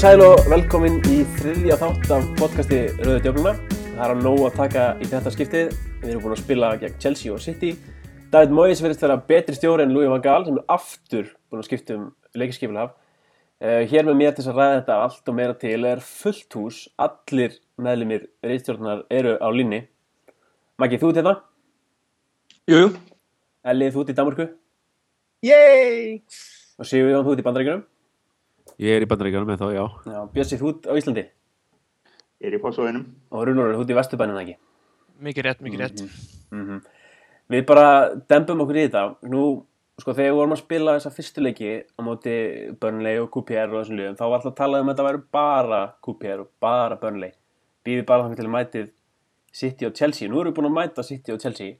Komið sæl og velkomin í þriðja þátt af podcasti Rauði Djöfluna. Það er að nóg að taka í þetta skiptið. Við erum búin að spila gegn Chelsea og City. David Moyes verðist vera betri stjóri en Louis van Gaal sem er aftur búin að skipta um leikskipilaf. Uh, hér með mér til þess að ræða þetta allt og meira til er fullt hús. Allir meðlumir reyðstjórnar eru á línni. Maggi, þú ert hérna? Jújú. Elli, þú ert í Danmarku? Yey! Og Sigurðjón, þú ert í Bandaríkjunum? Ég er í bandaríkjanum með þá, já. Já, Bjössi, þú ert á Íslandi? Ég er í fórsóðinum. Og Rúnur, þú ert í Vesturbæninu ekki? Mikið rétt, mikið rétt. Mm -hmm. Við bara dempum okkur í þetta. Nú, sko, þegar við vorum að spila þessa fyrstu leiki á móti Burnley og QPR og þessum liðum, þá var alltaf að tala um að þetta væri bara QPR og bara Burnley. Býði bara þannig til að mætið City og Chelsea. Nú erum við búin að mæta City og Chelsea.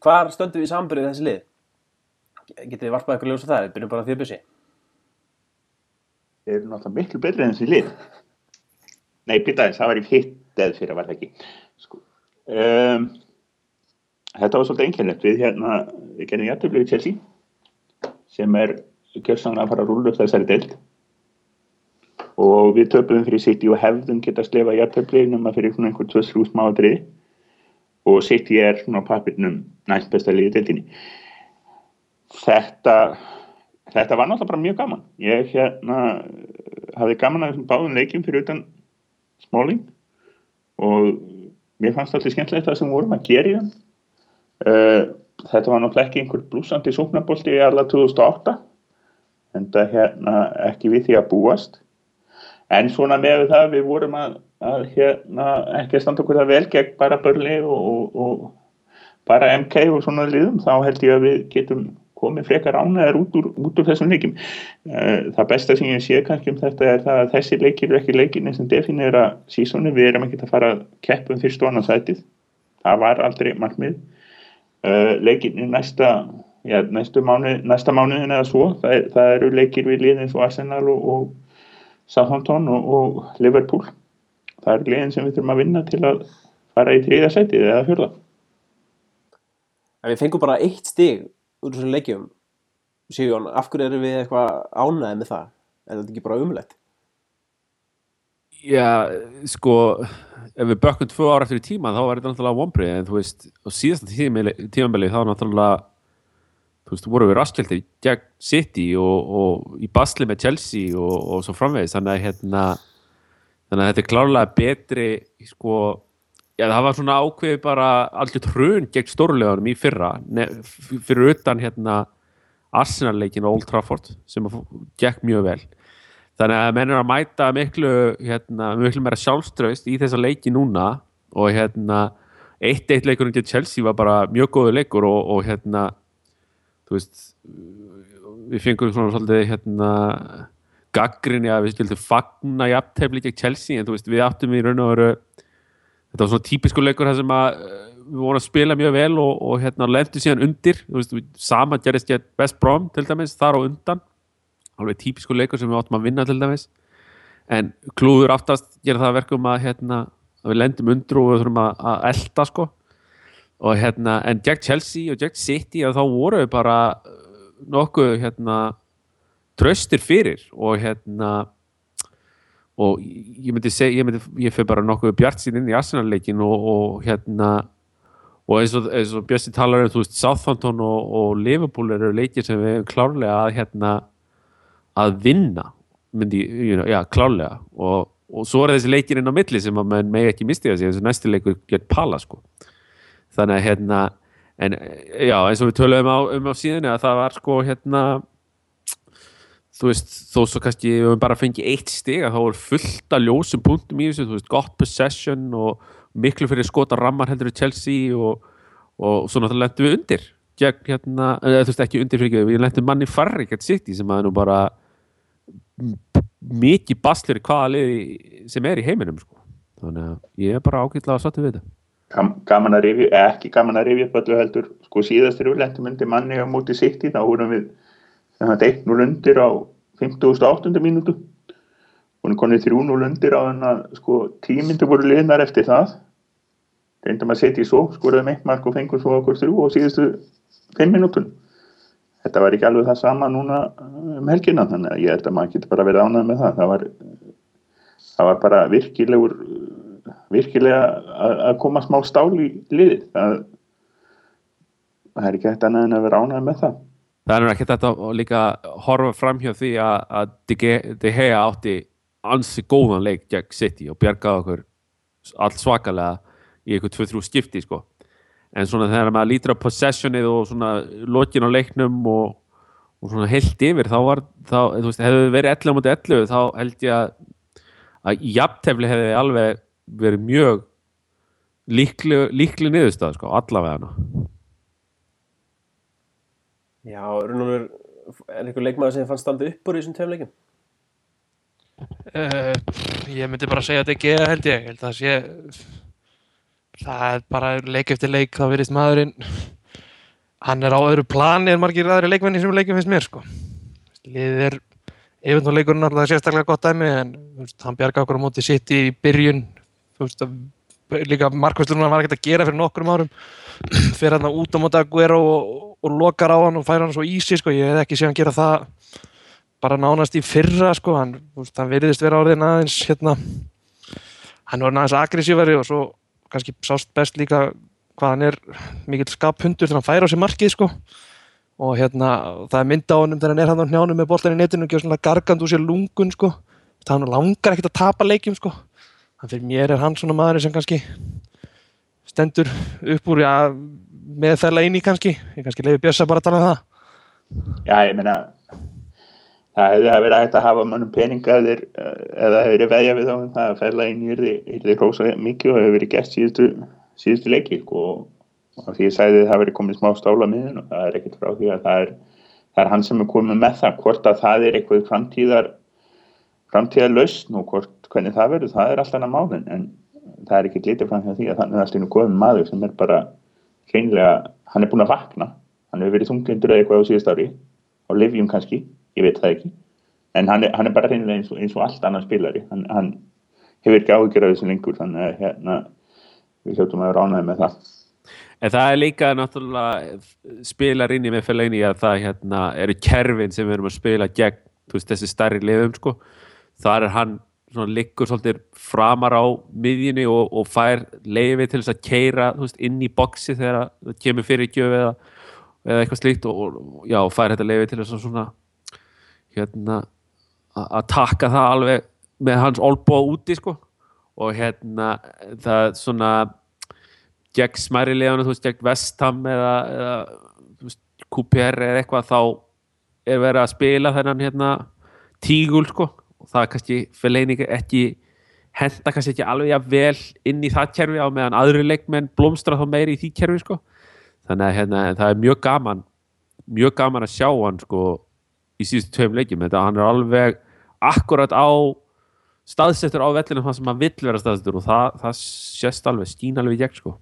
Hvar stöndum við í sambyrðið þessi lið? Getið þið varpað eitthvað ljós á það? Við byrjum bara að því að bjössi. Þeir eru náttúrulega miklu betri en þessi lið. Nei, býtaðis, það var í hitt eða fyrir að var það ekki. Sko. Um, þetta var svolítið einkennilegt. Við hérna, við genum hjartöflögu Chelsea sem er kjörsanlega að fara að rúla upp þessari deild og við töfum fyrir City og hefðum geta slefa hjartöflögu nema fyrir einhvern tvö þrjú smáadriði og City er svona á papirnum næst besta liðið deildinni. Þetta þetta var náttúrulega bara mjög gaman. Ég hérna hafði gaman að báðum leikjum fyrir utan Smáling og mér fannst alltaf skemmtilegt það sem vorum að gera í þann uh, þetta var náttúrulega ekki einhver blúsandi sóknabolti í alla 2008 en það hérna ekki við því að búast. En svona með það við vorum að, að hérna ekki að standa okkur það vel gegn bara börli og, og, og bara MK og svona liðum þá held ég að við getum komið frekar ánæðar út úr, úr þessum leikim það besta sem ég sé kannski um þetta er það að þessi leikir eru ekki leikin sem definera sísónu, við erum ekki að fara að keppum fyrst og annars sætið. Það var aldrei markmið. Leikin í næsta já, næsta mánuðin mánuð eða svo það, það eru leikir við liðin svo Arsenal og, og Southampton og, og Liverpool. Það eru liðin sem við þurfum að vinna til að fara í þriða sætið eða fjörða En við fengum bara eitt stig úr þessum leikjum Sigjón, af hverju eru við eitthvað ánæðið með það? Er þetta ekki bara umlegt? Já, sko, ef við bökkum tvö ára eftir í tíma þá var þetta náttúrulega vonbrið en þú veist, á síðasta tímabili þá náttúrulega þú veist, voru við raskjöldir gegn City og, og í basli með Chelsea og, og svo framvegis þannig að hérna þannig að þetta er klárlega betri sko, já það var svona ákveði bara allir trun gegn stórleganum í fyrra fyrir utan hérna Arsenal-leikin og Old Trafford sem gekk mjög vel. Þannig að menn er að mæta miklu, hérna, miklu meira sjálfströðst í þessa leiki núna og hérna eitt eitt leikur um Chelsea var bara mjög góðu leikur og, og hérna þú veist við fengum svona svolítið hérna gaggrinni að við skildum fagna í aftefli gegn Chelsea en þú veist við áttum í raun og veru þetta var svona típisku leikur þar sem að við vorum að spila mjög vel og, og hérna lefndi síðan undir. Veist, sama gerist ég best bróm til dæmis þar á undan. Alveg típisku leikur sem við áttum að vinna til dæmis. En klúður aftast gera það verkum að, hérna, að við lendum undir og við þurfum að, að elda sko. Og hérna en gegn Chelsea og gegn City þá voru við bara nokkuð hérna tröstir fyrir og hérna og ég myndi segja ég, myndi, ég fyrir bara nokkuð bjart sín inn í Arsenal-leikin og, og hérna og eins og, og Björnsi talar um þú veist Southampton og, og Liverpool eru leikir sem við hefum klárlega að hérna að vinna myndi, you know, já klárlega. Og, og svo er þessi leikir inn á milli sem að mann megi ekki misti þessi, þessi næsti leikur gett pala sko. Þannig að hérna en já eins og við töluðum á, um á síðan að það var sko hérna þú veist, þó svo kannski við höfum bara fengið eitt stig að þá er fullt að ljósum punktum í þessu, þú veist, gott possession og miklu fyrir skota rammar heldur í Chelsea og, og svo náttúrulega lendum við undir Gegn, hérna, eða, þú veist, ekki undir fyrir við lendum manni farri gett City sem að nú bara mikið baslir í hvaða liði sem er í heiminum sko. þannig að ég er bara ákveðlega að sattu við þetta Gaman að rifja, ekki gaman að rifja öllu heldur, sko síðast er við lendum undir manni á móti City, þá vorum við þannig að 1-0 undir á 58. mínútu. Og hún konið 3-0 undir á þannig að sko tímyndu voru liðnar eftir það. Reyndum að setja í svo skoraðum eitt mark og fengur svo okkur þrjú og síðustu 5 mínútun þetta var ekki alveg það sama núna um helgina þannig að ég held að maður getur bara verið ánægð með það. Það var, það var bara virkilegur virkilega að, koma smá stál í liðið. Það, það er ekki hægt annað en að vera ánægð með það Það er ekki þetta að líka horfa fram hjá því að, að De Gea átti ansi góðan leik gegn City og bjargaði okkur allt svakalega í eitthvað 2-3 skipti sko. en svona þegar maður lítur á possessionið og svona lokin á leiknum og, og svona heilt yfir þá var, þá, þú veist, hefðu verið 11 mot 11 þá held ég að að jafntefli hefði alveg verið mjög líkli, líkli niðurstað sko, allavega hana Já, Rúnur, er einhver leikmaður sem fannst standa upp úr í þessum tveim leikum? Uh, ég myndi bara segja að þetta er geða held ég, held að sé það er bara leik eftir leik þá verist maðurinn hann er á öðru plani en margir aðri leikmenni sem leikum finnst mér sko liðið er yfirn og leikurinn náttúrulega sérstaklega gott dæmi en veist, hann bjarga okkur á móti sitt í byrjun þú veist að líka markvæslunar var ekkert að gera fyrir nokkrum árum. Fyrir hann út á móti að guera og, og lokar á hann og fær hann svo ísi sko, ég hef ekki séð hann gera það bara nánast í fyrra sko, hann, hann veriðist vera orðin aðeins hérna, hann var aðeins aggressífari og svo kannski sást best líka hvað hann er mikill skaphundur þegar hann fær á sig markið sko. Og hérna það er mynda á honum þegar hann er hann á hnjánum með boltan í netinu og gefur svona gargand úr sér lungun sko. Það hann langar ekkert að tapa leikjum sko þannig fyrir mér er hann svona maður sem kannski stendur upp úr ja, með þærlega inn í kannski ég kannski leiði Björsa bara að tala um það Já, ég meina það hefði að vera hægt að hafa mannum peninga eða það hefði verið veðja við þá um það að fæla inn í því hrósa mikið og hefði verið gert síðustu, síðustu leiki sko. og því ég að það hefði komið smá stála miðun og það er ekkert frá því að það er, það er hann sem er komið með það hvort að það er eitthvað framtíðar framtíðar lausn og hvort, hvernig það verður, það er alltaf annað málinn en það er ekkert litið fram því að þannig er alltaf einu góðum maður sem er bara hreinlega, hann er búin að vakna hann hefur verið þunglindur eða eitthvað á síðast ári á livjum kannski ég veit það ekki en hann er, hann er bara reynilega eins og, eins og allt annan spilari hann, hann hefur ekki áhyggjur af þessu lengur þannig að hérna, við hljóttum að vera ánæði með það En það er líka náttúrulega spilar inn í með fæleginni að það hérna, eru kerfin sem við erum að spila gegn veist, þessi starri liðum sko. þar er hann liggur svolítið framar á miðjunni og, og fær leiði til þess að keira veist, inn í boksi þegar það kemur fyrir gjöf eða, eða eitthvað slíkt og, og já, fær þetta leiði til þess að svona hérna að taka það alveg með hans olbóð úti sko. Og hérna það svona gegn smæri leðan þú veist gegn Vestham eða, eða veist, QPR eða eitthvað þá er verið að spila þennan hérna tígul sko og það er kannski fyrir ekki henda kannski ekki alveg að vel inn í það kerfi á meðan aðri leikmenn blómstra þá meiri í því kerfi sko. Þannig að hérna, það er mjög gaman mjög gaman að sjá hann sko í síðustu tveim leikjum. Þetta hann er alveg akkurat á staðsettur á vellinu það sem hann vill vera staðsettur og það, það sést alveg, skín alveg gegn sko.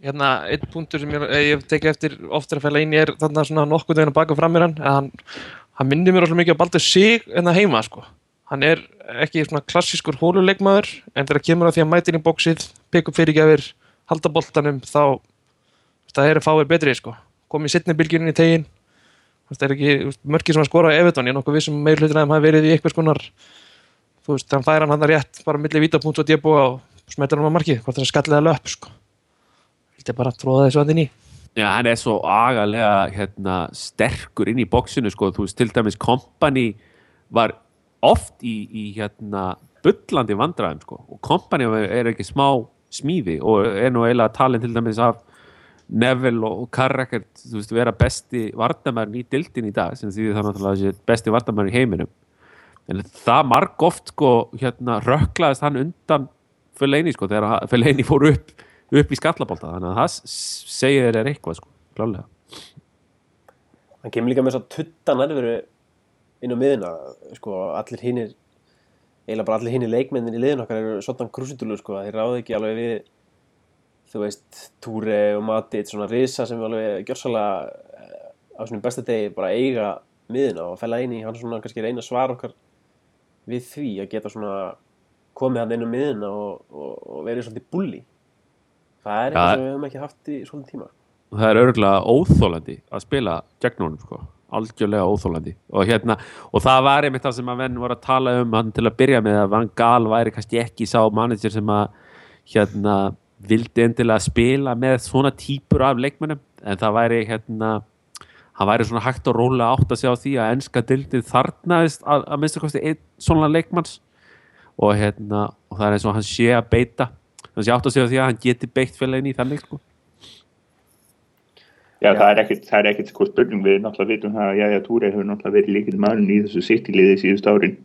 Hérna, einn punktur sem ég, ég tekið eftir oftar að fæla í er þarna svona nokkuð veginn að baka fram mér hann hann, hann myndir mér alltaf mikið að balta sig en það heima sko hann er ekki svona klassískur hóluleikmaður en þegar kemur á því að mætir í bóksið pikk upp fyrirgefir, halda boltanum þá, það er fáir betri sko komið sittni bylgjurinn í teginn það er ekki mörgir sem að skora á Evertón ég er nokkuð vissum meir hlutin að það verið í eitthvað skonar þú veist, þannig fær hann hann rétt bara millir vítapunkt og djebo og smetur hann á marki hvort það er skallega löp sko. þetta er bara að tróða þessu andin í Já, hann er svo agalega hérna, sterkur inn í bóksinu sko. þú veist, til dæmis Kompany var oft í, í hérna, byllandi vandraðum sko. og Kompany er ekki smá smíði og er nú eiginlega talin til dæmis af Neville og Carracker veist, vera besti vardamærin í dildin í dag sem því það er náttúrulega besti vardamærin í heiminum. En það marg oft sko, hérna, rökklaðist hann undan Fellaini sko, þegar Fellaini fór upp, upp í skallabólta þannig að það segir þér eitthvað sko, klálega hann kemur líka með svo tuttan erfuru inn á miðuna sko, allir hinnir eiginlega bara allir hinnir leikmennin í liðin okkar eru svona krusitúlu sko, þeir ráði ekki alveg við þú veist, Túri og Matit svona risa sem við alveg gjörsalega eh, á svona besta degi bara eiga miðina og fæla eini hann svona kannski reyna að svara okkar við því að geta svona komið hann inn á miðina og, og, og verið svolítið bulli það er eitthvað ja, sem við hefum ekki haft í svona tíma. Það er örgulega óþólandi að spila gegn honum sko algjörlega óþólandi og hérna, og það var einmitt það sem að venn voru að tala um hann til að byrja með að Van Gaal væri kannski ekki sá manager sem að hérna vildi endilega spila með svona típur af leikmennum en það væri hérna hann væri svona hægt og rólega átt að segja á því að ennska dildið þarnaðist að, að minnstu kosti einn svona leikmanns. Og hérna og það er eins og hann sé að beita. Hann sé átt að segja á því að hann geti beitt félagin í þannig sko Já, það er ekkert, það er ekkert sko spurning við náttúrulega vitum það að Jæja Túri hefur náttúrulega verið líkil maðurinn í þessu sittilíði síðust árin.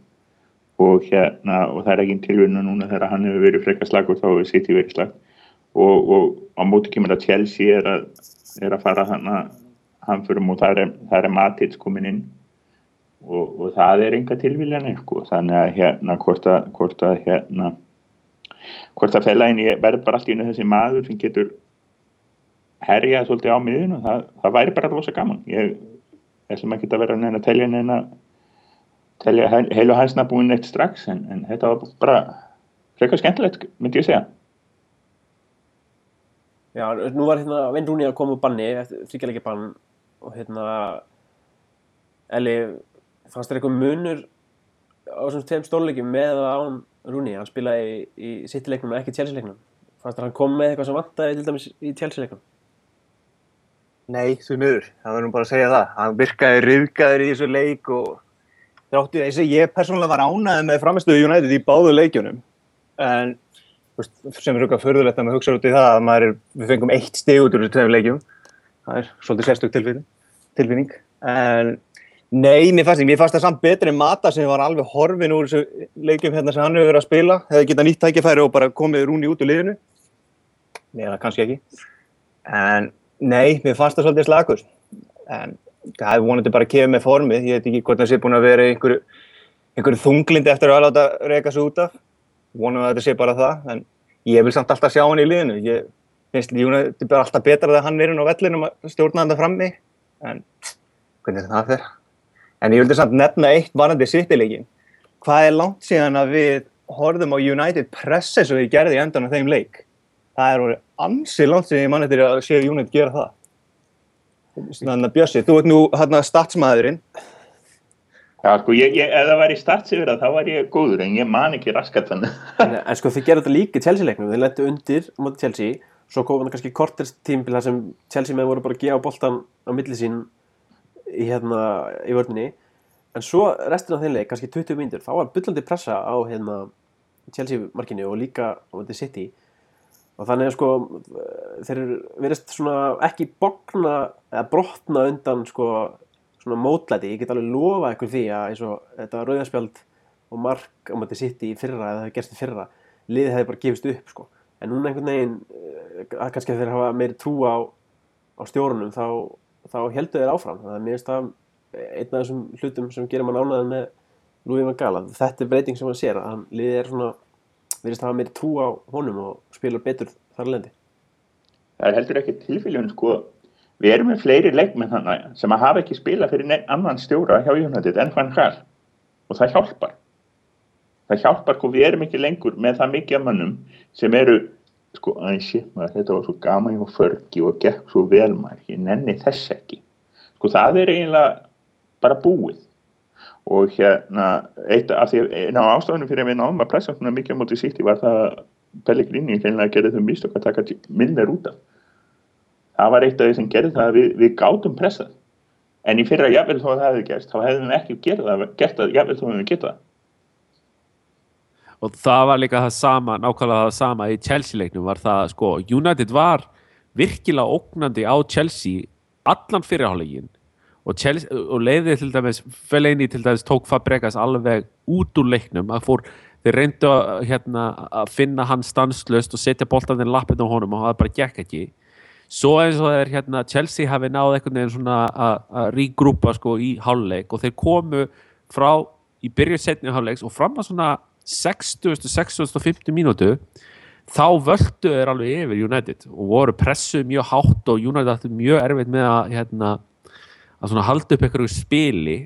Og hérna, og það er ekki tilvunna núna þegar hann hefur verið frekka slag og þá hefur sitti verið slag og, og á móti kemur að Chelsea er að, er að fara hann að hann fyrir múið, það er, er Matits komin inn. Og, og það er enga tilviljanir sko, þannig að hérna hvort að, hvort að hérna hvort að fellagin verður bara allt í þessi maður sem getur herja svolítið á miðun og það, það væri bara rosa gaman. Ég ætlum ekki að vera neina að telja neina telja heilu hæsna búin eitt strax en, en þetta var bara frekar skemmtilegt myndi ég segja. Já, nú var hérna Vein Rúni að koma úr banni þryggjaleiki bann og hérna Eli, fannst þér eitthvað munur á þessum tveim stórleikjum með án Rúni, hann spilaði í, í sittileiknum en ekki tjálsileiknum fannst þér hann kom með eitthvað sem vantæði til dæmis í tjálsileiknum Nei, þú miður, það verður bara að segja það. Hann virkaði riðgæður í þessu leik og þráttu þess að ég persónulega var ánæðið með framistöðu United í báðu leikjunum. En veist, sem er eitthvað förðulegt að maður hugsa út í það að er, við fengum eitt stig út úr þessu tveim leikjum. Það er svolítið sérstök tilfinning. En nei, mér fannst, mér fannst það samt betri Mata sem var alveg horfin úr þessu leikjum hérna sem hann hefur verið að spila. Hefði getað nýtt tækifæri og bara komið rúni út úr liðinu. Nei, mér fannst það svolítið slagur en það hefði vonandi bara kefið með formið. Ég veit ekki hvort það sé búin að vera einhverju einhver þunglindi eftir að láta reyka svo út af. Vonum að þetta sé bara það en ég vil samt alltaf sjá hann í liðinu. Ég finnst Júnætti bara alltaf betra þegar hann er inn á vellinum að stjórna það frammi en hvernig það fer? En ég vildi samt nefna eitt varandi sittileikin hvað er langt síðan að við horfum á United pressa svo við gerði í endan á þeim leik það er orðið ansi langt sem ég mann eftir að séu Júnit gera það. Þannig að Bjössi, þú ert nú hérna statsmaðurinn Já, sko, ég, ég, ef það væri startsifir þá var ég góður, en ég man ekki raskat En sko, þið gerðu þetta líka í Chelsea-leiknum. Þið lettu undir motið Chelsea. Svo komum það kannski korterstímbil þar sem Chelsea með voru bara að gefa boltan á milli sín í hérna í vörninni, en svo restin af þeim leik, kannski 20 mínutur, þá var byllandi pressa á hérna Chelsea-markinu og líka á þetta City og þannig að sko þeir verðist svona ekki bogna eða brotna undan sko svona mótlæti, ég get alveg lofa eitthvað því að eins og þetta rauðarspjald og mark á mæti sitt í fyrra eða það gerst í fyrra, liðið hefði bara gefist upp sko, en núna einhvern veginn að eh, kannski þeir hafa meiri trú á, á stjórnum þá, þá heldur þeir áfram, þannig að mér finnst það einn af þessum hlutum sem gerir mann ánaðið með Lúið Van Gala, þetta er breyting sem hann sér að hann liðið er svona verðist að hafa meiri trú á honum og spila betur þar lendi Það er heldur ekki tilfélgjum sko. Við erum með fleiri leikmenn þannig sem að hafa ekki spila fyrir nefn annan stjóra hjá Jónatið enn hann hær og það hjálpar. Það hjálpar sko við erum ekki lengur með það mikið af mannum sem eru sko æsi maður þetta var svo gaman og förgi og gekk svo vel maður ég nenni þess ekki. Sko það er eiginlega bara búið og hérna eitt af því eina á ástafunum fyrir að við náðum að pressa svona mikið á móti sítt var það að Pellegrini hreinlega gerði þau mistök að taka minner út af. Það var eitt af því sem gerði það að við, við gátum pressað. En í fyrra jafnvel þó að það hefði gerst þá hefðum við ekki gert það, jafnvel þó að við geta og það var líka það sama nákvæmlega það sama í Chelsea-leiknum var það sko United var virkilega ógnandi á Chelsea allan fyrirhálegin og, og leiðið til dæmis Fellaini til dæmis tók Fabregas alveg út úr leiknum. Fór, þeir reyndu að, hérna, að finna hann stanslöst og setja boltaninn lappin á honum og það bara gekk ekki. Svo eins og þeir hérna, Chelsea hafi náð einhvern veginn svona að rígrúpa sko í háluleik og þeir komu frá í byrju setni háluleiks og fram að svona 60-60-50 mínútu þá völdu þeir alveg yfir United og voru pressuð mjög hátt og United ætti mjög erfitt með að hérna að halda upp einhverju spili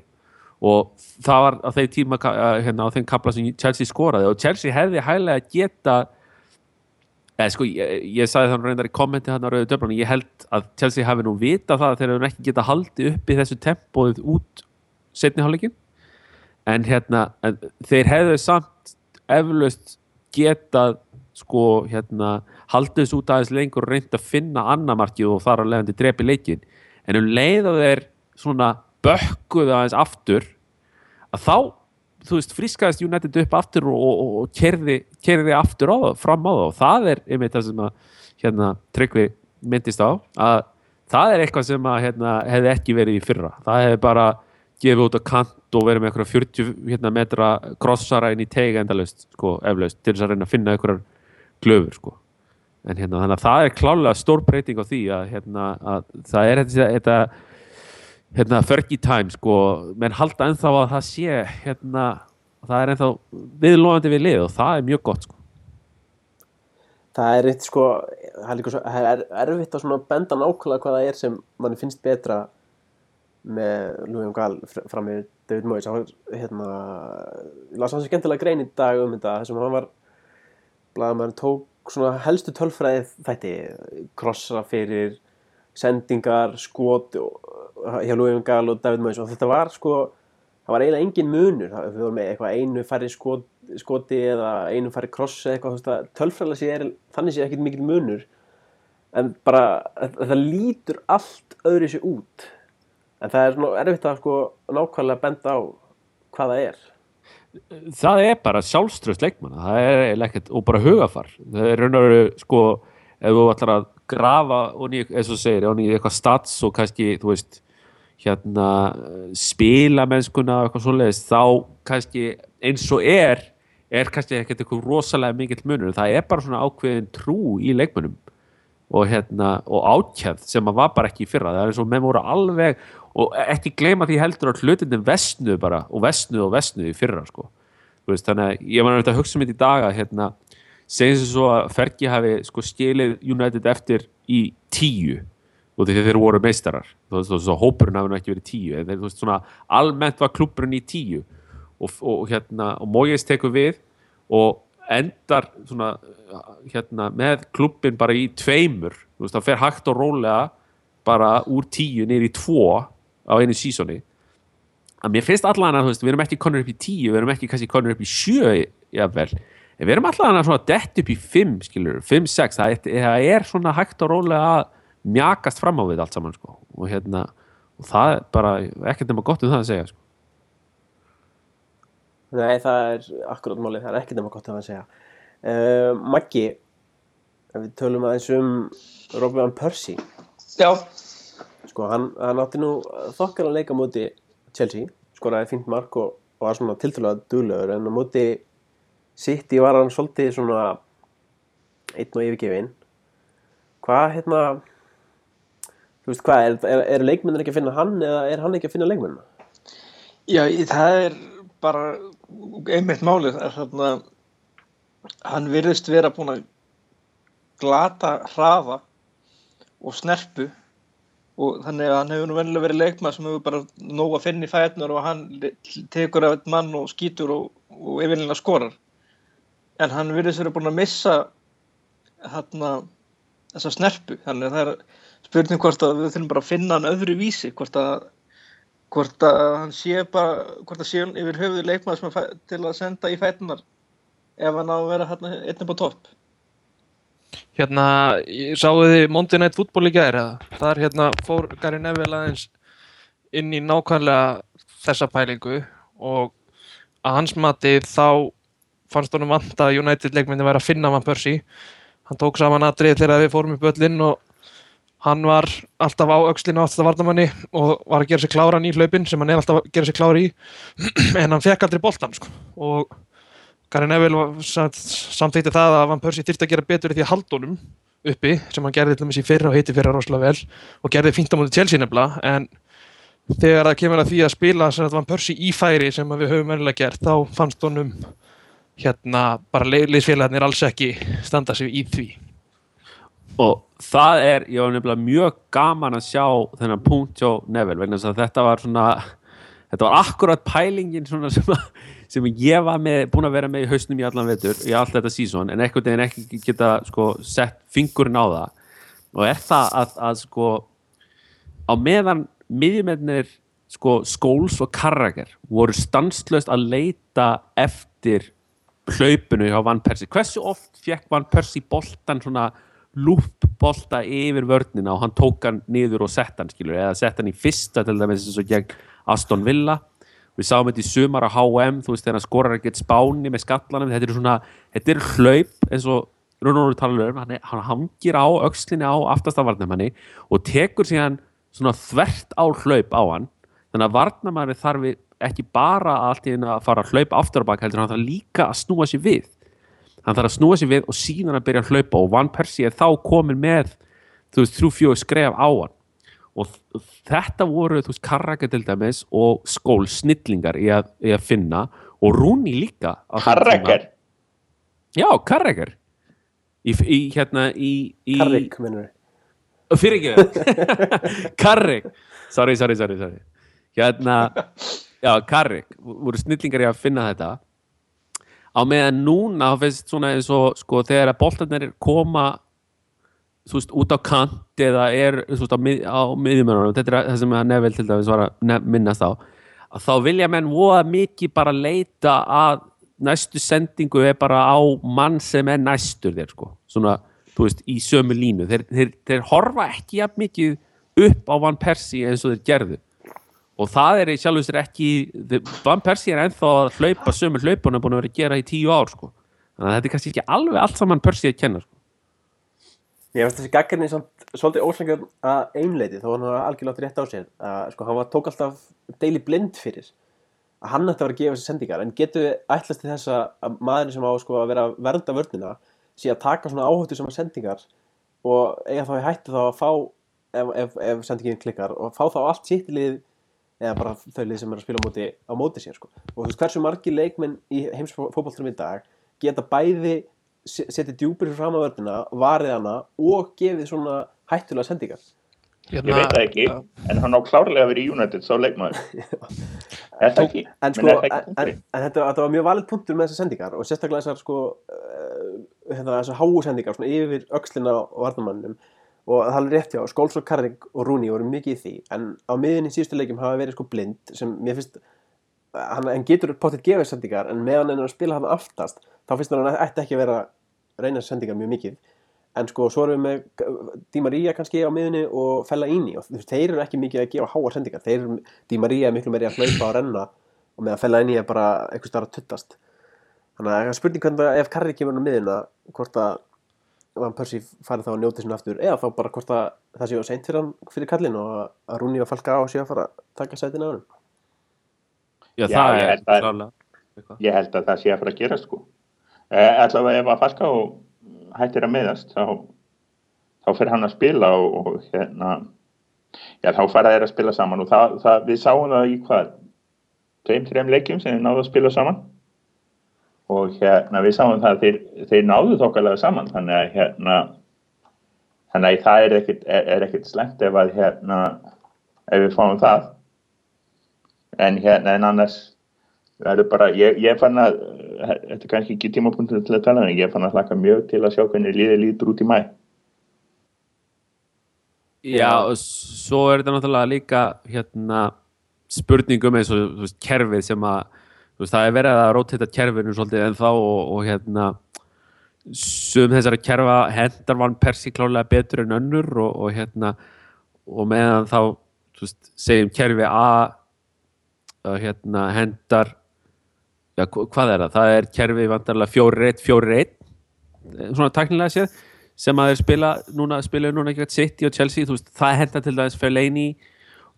og það var á þeim tíma hérna, á þeim kapla sem Chelsea skoraði og Chelsea hefði hæglega geta eða sko, ég, ég sagði þannig reyndar í kommenti hann á Rauðu Döflan, ég held að Chelsea hafi nú vita það að þeir hefur ekki geta haldið uppi þessu tempóið út setni hálfleikin en hérna, en þeir hefðu samt eflaust getað sko, hérna haldið þessu út aðeins lengur og reynd að finna annamarkið og þar að leiðandi drepi leikin en um leið og þeir svona bökkuðu aðeins aftur að þá þú veist, frískaðist United upp aftur og, og, og kerði, kerði aftur á það, fram á það og það er einmitt það sem að hérna, Tryggvi myndist á að það er eitthvað sem að hérna, hefði ekki verið í fyrra það hefði bara gefið út á kant og verið með eitthvað 40 hérna, metra krossara inn í teig endalaust sko, eflaust, til þess að reyna að finna eitthvað glöfur sko. en hérna, þannig að það er klálega stór breyting á því að, hérna, að það er þetta hérna, Fergie time sko, menn halda ennþá að það sé hérna, það er ennþá viðlóðandi við lið og það er mjög gott sko. Það er eitt sko, það er svo, það er erfitt að benda nákvæmlega hvað það er sem manni finnst betra með Louis Gal fram með David Moyes. Hérna, ég las hans skemmtilega grein í dag um þetta, þessum hann var, blaðamæður tók svona helstu tölfræði þætti, krossa fyrir sendingar, skot hjá Louis Gal og David Moyes og þetta var sko, það var eiginlega engin munur, það, við vorum með eitthvað einu færri skot skoti eða einu fari krossi eða eitthvað tölfræðilega sé er þannig sé ekkert mikil munur. En bara það lítur allt öðru sér út. En það er svona erfitt að sko nákvæmlega benda á hvað það er. Það er bara sjálfströst leikmanna það er ekkert og bara hugafar. Það er raun og veru sko ef þú ætlar að grafa og nýja, eins og segir, og nýja eitthvað stats og kannski, þú veist hérna spila mennskuna og eitthvað svoleiðis, þá kannski eins og er er kannski ekkert eitthvað rosalega mikill munur. Það er bara svona ákveðin trú í leikmönnum og, hérna, og ákjæð sem að var bara ekki í fyrra. Það er eins og með voru alveg og ekki gleyma því heldur að hlutindin vestnuð bara og vestnuð og vestnuð í fyrra sko. veist, þannig að ég var náttúrulega að hugsa mér í daga hérna, segjum sem svo að Fergi hafi sko skilið United eftir í tíu og því þeir voru meistarar. Þú veist, svo hópurinn hafi nú ekki verið tíu þeir, þú veist, svona almennt var klubburinn í tíu. Og, og hérna og Mójes tekur við og endar svona hérna með klubbin bara í tveimur. Þú veist það fer hægt og rólega bara úr tíu neyri í tvo á einu sísoni. Að mér finnst allan að þú veist við erum ekki konur upp í tíu við erum ekki kannski konur upp í sjö jafnvel. En við erum allan að svona dett upp í fimm skilur, fimm, sex. Það er svona hægt og rólega að mjakast fram á við allt saman sko og hérna og það er bara ekkert nema gott um það að segja sko Nei, það er akkurát málið, það er ekkert nema gott að segja. Uh, Maggi, við tölum aðeins um Robin Van Persie. Já. Sko, hann, hann átti nú þokkar að leika múti Chelsea, skoraði fint mark og, og var svona tiltölulega duglegur, en á múti City var hann svolítið svona einn og yfirgefin. Hvað, hérna, þú veist hvað, er, er, er leikmennir ekki að finna hann eða er hann ekki að finna leikmennina? Já, það er bara einmitt málið er þarna hann virðist vera búin að glata hraða og snerpu og þannig að hann hefur nú vennilega verið leikmað sem hefur bara nóg að finna í fætnur og hann tekur af einn mann og skýtur og, og yfirlega skorar en hann virðist vera búin að missa þarna þessa snerpu þannig að það er spurning hvort að við þurfum bara að finna hann öðru vísi hvort að hvort að hann sé bara hvort að sé hann yfir höfuður leikmaður til að senda í fætunar ef hann á að vera hérna einn upp á topp. Hérna, sáu þið Monday Night Football í gæri er hérna, fór Gary Neville aðeins inn í nákvæmlega þessa pælingu og að hans mati þá fannst honum vant að United leikmyndi væri að finna Van Persie. Hann tók saman aðrið þegar við fórum upp öllin og hann var alltaf á aukslinu átt að varnamanni og var að gera sér kláran í hlaupin sem hann er alltaf að gera sér klári í. En hann fekk aldrei boltan sko. og Gary Neville samþýtti það að Van Persie þyrtti að gera betur því að haldunum uppi sem hann gerði til dæmis í fyrra og heiti fyrra rosalega vel og gerði fínt á mútið Chelsea nefnilega. En þegar það kemur að því að spila Van Persie í færi sem við höfum verðilega gert þá fannst honum hérna bara leysfélagarnir alls ekki standa sig í því og það er, ég var nefnilega mjög gaman að sjá þennan punkt hjá Neville vegna þess að þetta var svona þetta var akkurat pælingin svona sem sem ég var með, búin að vera með í hausnum í allan vetur, í allt þetta sísón en einhvern veginn ekki geta sko, sett fingurinn á það. Og er það að, að sko á meðan miðjumennir sko, skóls og karrager voru stanslöst að leita eftir hlaupinu hjá Van Persie hversu oft fekk Van Persie boltan svona lúpbolta yfir vörnina og hann tók hann niður og sett hann skilur, eða sett hann í fyrsta til dæmis eins og gegn Aston Villa. Við sáum þetta í sumar á HM þú veist þegar hann skorar ekkert spáni með skallanum. Þetta er svona, þetta er hlaup eins og Rúnóður talar um, hann, hann hangir á öxlinni á aftastavarnum hann og tekur síðan svona þvert á hlaup á hann. Þannig að varnamæri þarf ekki bara einu að fara að hlaupa aftur á bak heldur hann þarf líka að snúa sér við hann þarf að snúa sér við og síðan að byrja að hlaupa og Van Persie er þá komin með þú veist, þrjú fjóðu skref á hann. Og þetta voru, þú veist, Karraka til dæmis og skól snillingar í að, í að finna og Rúni líka. Karreker Já, Karrekar í, í hérna í, í Karrik, minnur fyrir ekki Karrik. Sorry, sorry, sorry, sorry. Hérna, já, Karrik. Voru snillingar í að finna þetta á meðan núna þá finnst svona eins og sko þegar að boltarnir koma þú veist, út á kant eða er þú veist, á, mið, á miðjumönunum þetta er það sem að Neville til dæmis var að minnast á að þá vilja menn voða mikið bara leita að næstu sendingu er bara á mann sem er næstur þér sko. Svona, þú veist, í sömu línu. Þeir, þeir, þeir horfa ekki jafn mikið upp á Van Persie eins og þeir gerðu og það er í sjálfur sér ekki Van Persie er ennþá að hlaupa sömu hlaupunum búin að vera að gera í tíu ár sko þannig að þetta er kannski ekki alveg allt saman Persie að kenna sko. Ég veist þessi gaggarni svolítið óslengar að einleiti hann var algjörlega átt rétt á sér að sko hann var tók alltaf deili blind fyrir að hann ætti að vera að gefa þessi sendingar en getur við ætlast til þess að- að maðurinn sem á sko að vera að vernda vörnina sé að taka svona áhættu sem sendingar og eiga þá í hættu þá að fá ef, ef, ef sendingin klikkar og fá þá allt sitt lið eða bara þau lið sem er að spila á móti, á móti sér sko. og þú veist hversu margir leikmenn í heimsfótballturum í dag geta bæði se- setið djúpir fram á vörnina, varið hana og gefið svona hættulega sendingar Ég veit það ekki, en hann á klárlega að vera í United, svo leikmaður. Er það ekki? en, sko, en, ekki en, en þetta, þetta var mjög valið punktur með þessar sendingar og sérstaklega þessar sko, uh, hérna, þessar háu sendingar svona yfir öxlina og varnamannum og það er rétt hjá, Skóls og Karrik og Rúni voru mikið í því, en á miðinni í síðustu leikjum hafa verið sko blind sem mér finnst hann, hann getur potið gefið sendingar en meðan hann er að spila hann aftast þá finnst hann að hann ætti ekki að vera að reyna sendingar mjög mikið. En sko svo erum við með Di Maria kannski á miðunni og Fella Íni og þeir eru ekki mikið að gefa háar sendingar. Þeir eru, Di Maria er miklu meiri að hlaupa og renna og meðan Fella Íni er bara eitthvað starf að tuttast. Þannig að spurning hvernig ef Karri kemur á miðuna hvort að Van Persie fari þá að njóta sinna aftur eða þá bara hvort að það séu seint fyrir hann fyrir kallin og að- að Rúni og Falka á séu að fara að taka sætin á hann já, Já, það er að- eitthvað. Ég held að það sé að fara að gera sko. Eh, allavega ef að Falka og hættir að meðast, þá, þá fer hann að spila og, og hérna, já þá fara þeir að spila saman og það, það, við sáum það í hvað, tveim, þreim leikjum sem þeir náðu að spila saman og hérna við sáum það að þeir, þeir náðu þokkalega saman þannig að hérna þannig að það er ekkit, er, er ekkit slemt ef að hérna ef við fáum það. En hérna en annars það er bara, ég, ég fann að þetta er kannski ekki tímapunktur til að tala en ég fann að hlaka mjög til að sjá hvernig líðið lítur út í mæ Já, og svo er þetta náttúrulega líka hérna, spurningum eins og kerfið sem að veist, það er verið að rótita kerfinu svolítið en þá og, og hérna sum þessara kerfa hendar vann persi klálega betur en önnur og, og hérna og meðan þá veist, segjum kerfi A hérna hendar já, hva- hvað er það? Það er kerfi vantarlega 4-1, 4-1 svona taknilega séð sem að þeir spila núna, spila núna ekki City og Chelsea, þú veist, það henda til dæmis Fellaini,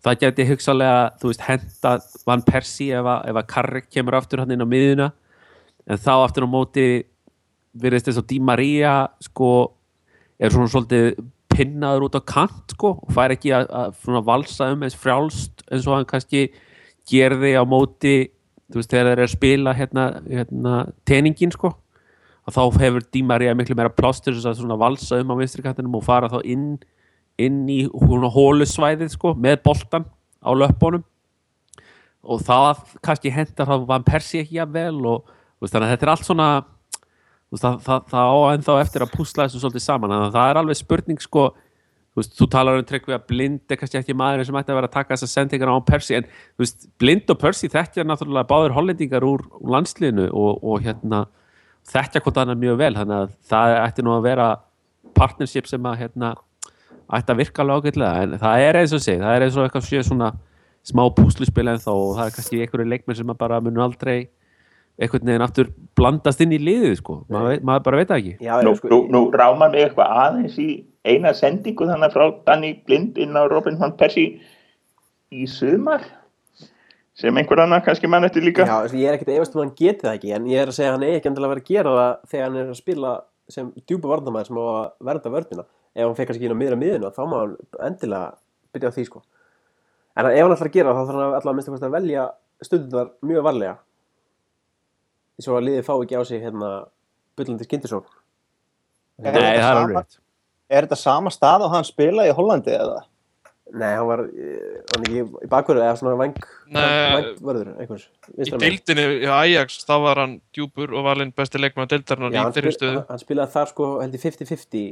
það geti hugsalega, þú veist, henda Van Persie ef að, að Carrick kemur aftur hann inn á miðuna, en þá aftur á móti virðist þess að Di Maria sko, er svona svolítið pinnaður út á kant sko, og fær ekki að, að valsa um eins frjálst eins og hann kannski gerði á móti veist, þegar þeir eru að spila hérna, hérna teningin sko. Að þá hefur Di Maria miklu meira plástur þess að valsa um á vinstri kantinum og fara þá inn, inn í hólusvæðið sko, með boltan á löppunum. Og það kannski hendar þá Van Persie ekki jafn vel og veist, þannig að þetta er allt svona veist, það, það, það á ennþá eftir að púsla þessu svolítið saman. Þannig að það er alveg spurning sko þú veist, þú talar um tryggvi að blind er kannski ekki maður sem ætti að vera að taka þessar sendingar á Persi en blind og Persi þekkja náttúrulega báður hollendingar úr, úr landsliðinu og, og hérna þekkja hvort annar mjög vel. Þannig að það ætti nú að vera partnership sem að hérna ætti að virka alveg ágætlega en það er eins og sé, það er eins og eitthvað sé svona smá púsluspil en þá og það er kannski einhverju leikmenn sem bara munu aldrei einhvern veginn aftur blandast inn í liðið sko, maður, maður bara veit það ekki. Já, Nú, sko, nú, nú rámar mig eitthvað aðeins í eina sendingu þannig frá Danny Blind inn á Robin van Persie í sumar sem einhver annar kannski mann eftir líka. Já, ég er ekkert efast um að hann geti það ekki en ég er að segja að hann er ekki endilega að vera að gera það þegar hann er að spila sem djúpa varnamæður sem á að verða vörnina ef hann fekk kannski inn á miðra miðinu þá má hann endilega byrja á því sko. En ef hann ætlar að gera þá þarf hann alltaf að að velja stundunar mjög varlega. Svo að liðið fá ekki á sig hérna byllandi skindisókn Nei, það er alveg Er þetta sama stað og hann spilaði í Hollandi eða? Nei, hann var eh, hann ekki í bakvörðu eða svona vang Nei. vangvörður einhvers Í deildinni í Ajax, þá var hann djúpur og valinn besti leikmann Já, í hann, þeirri spil, stöðu. hann, hann spilaði þar sko held ég 50-50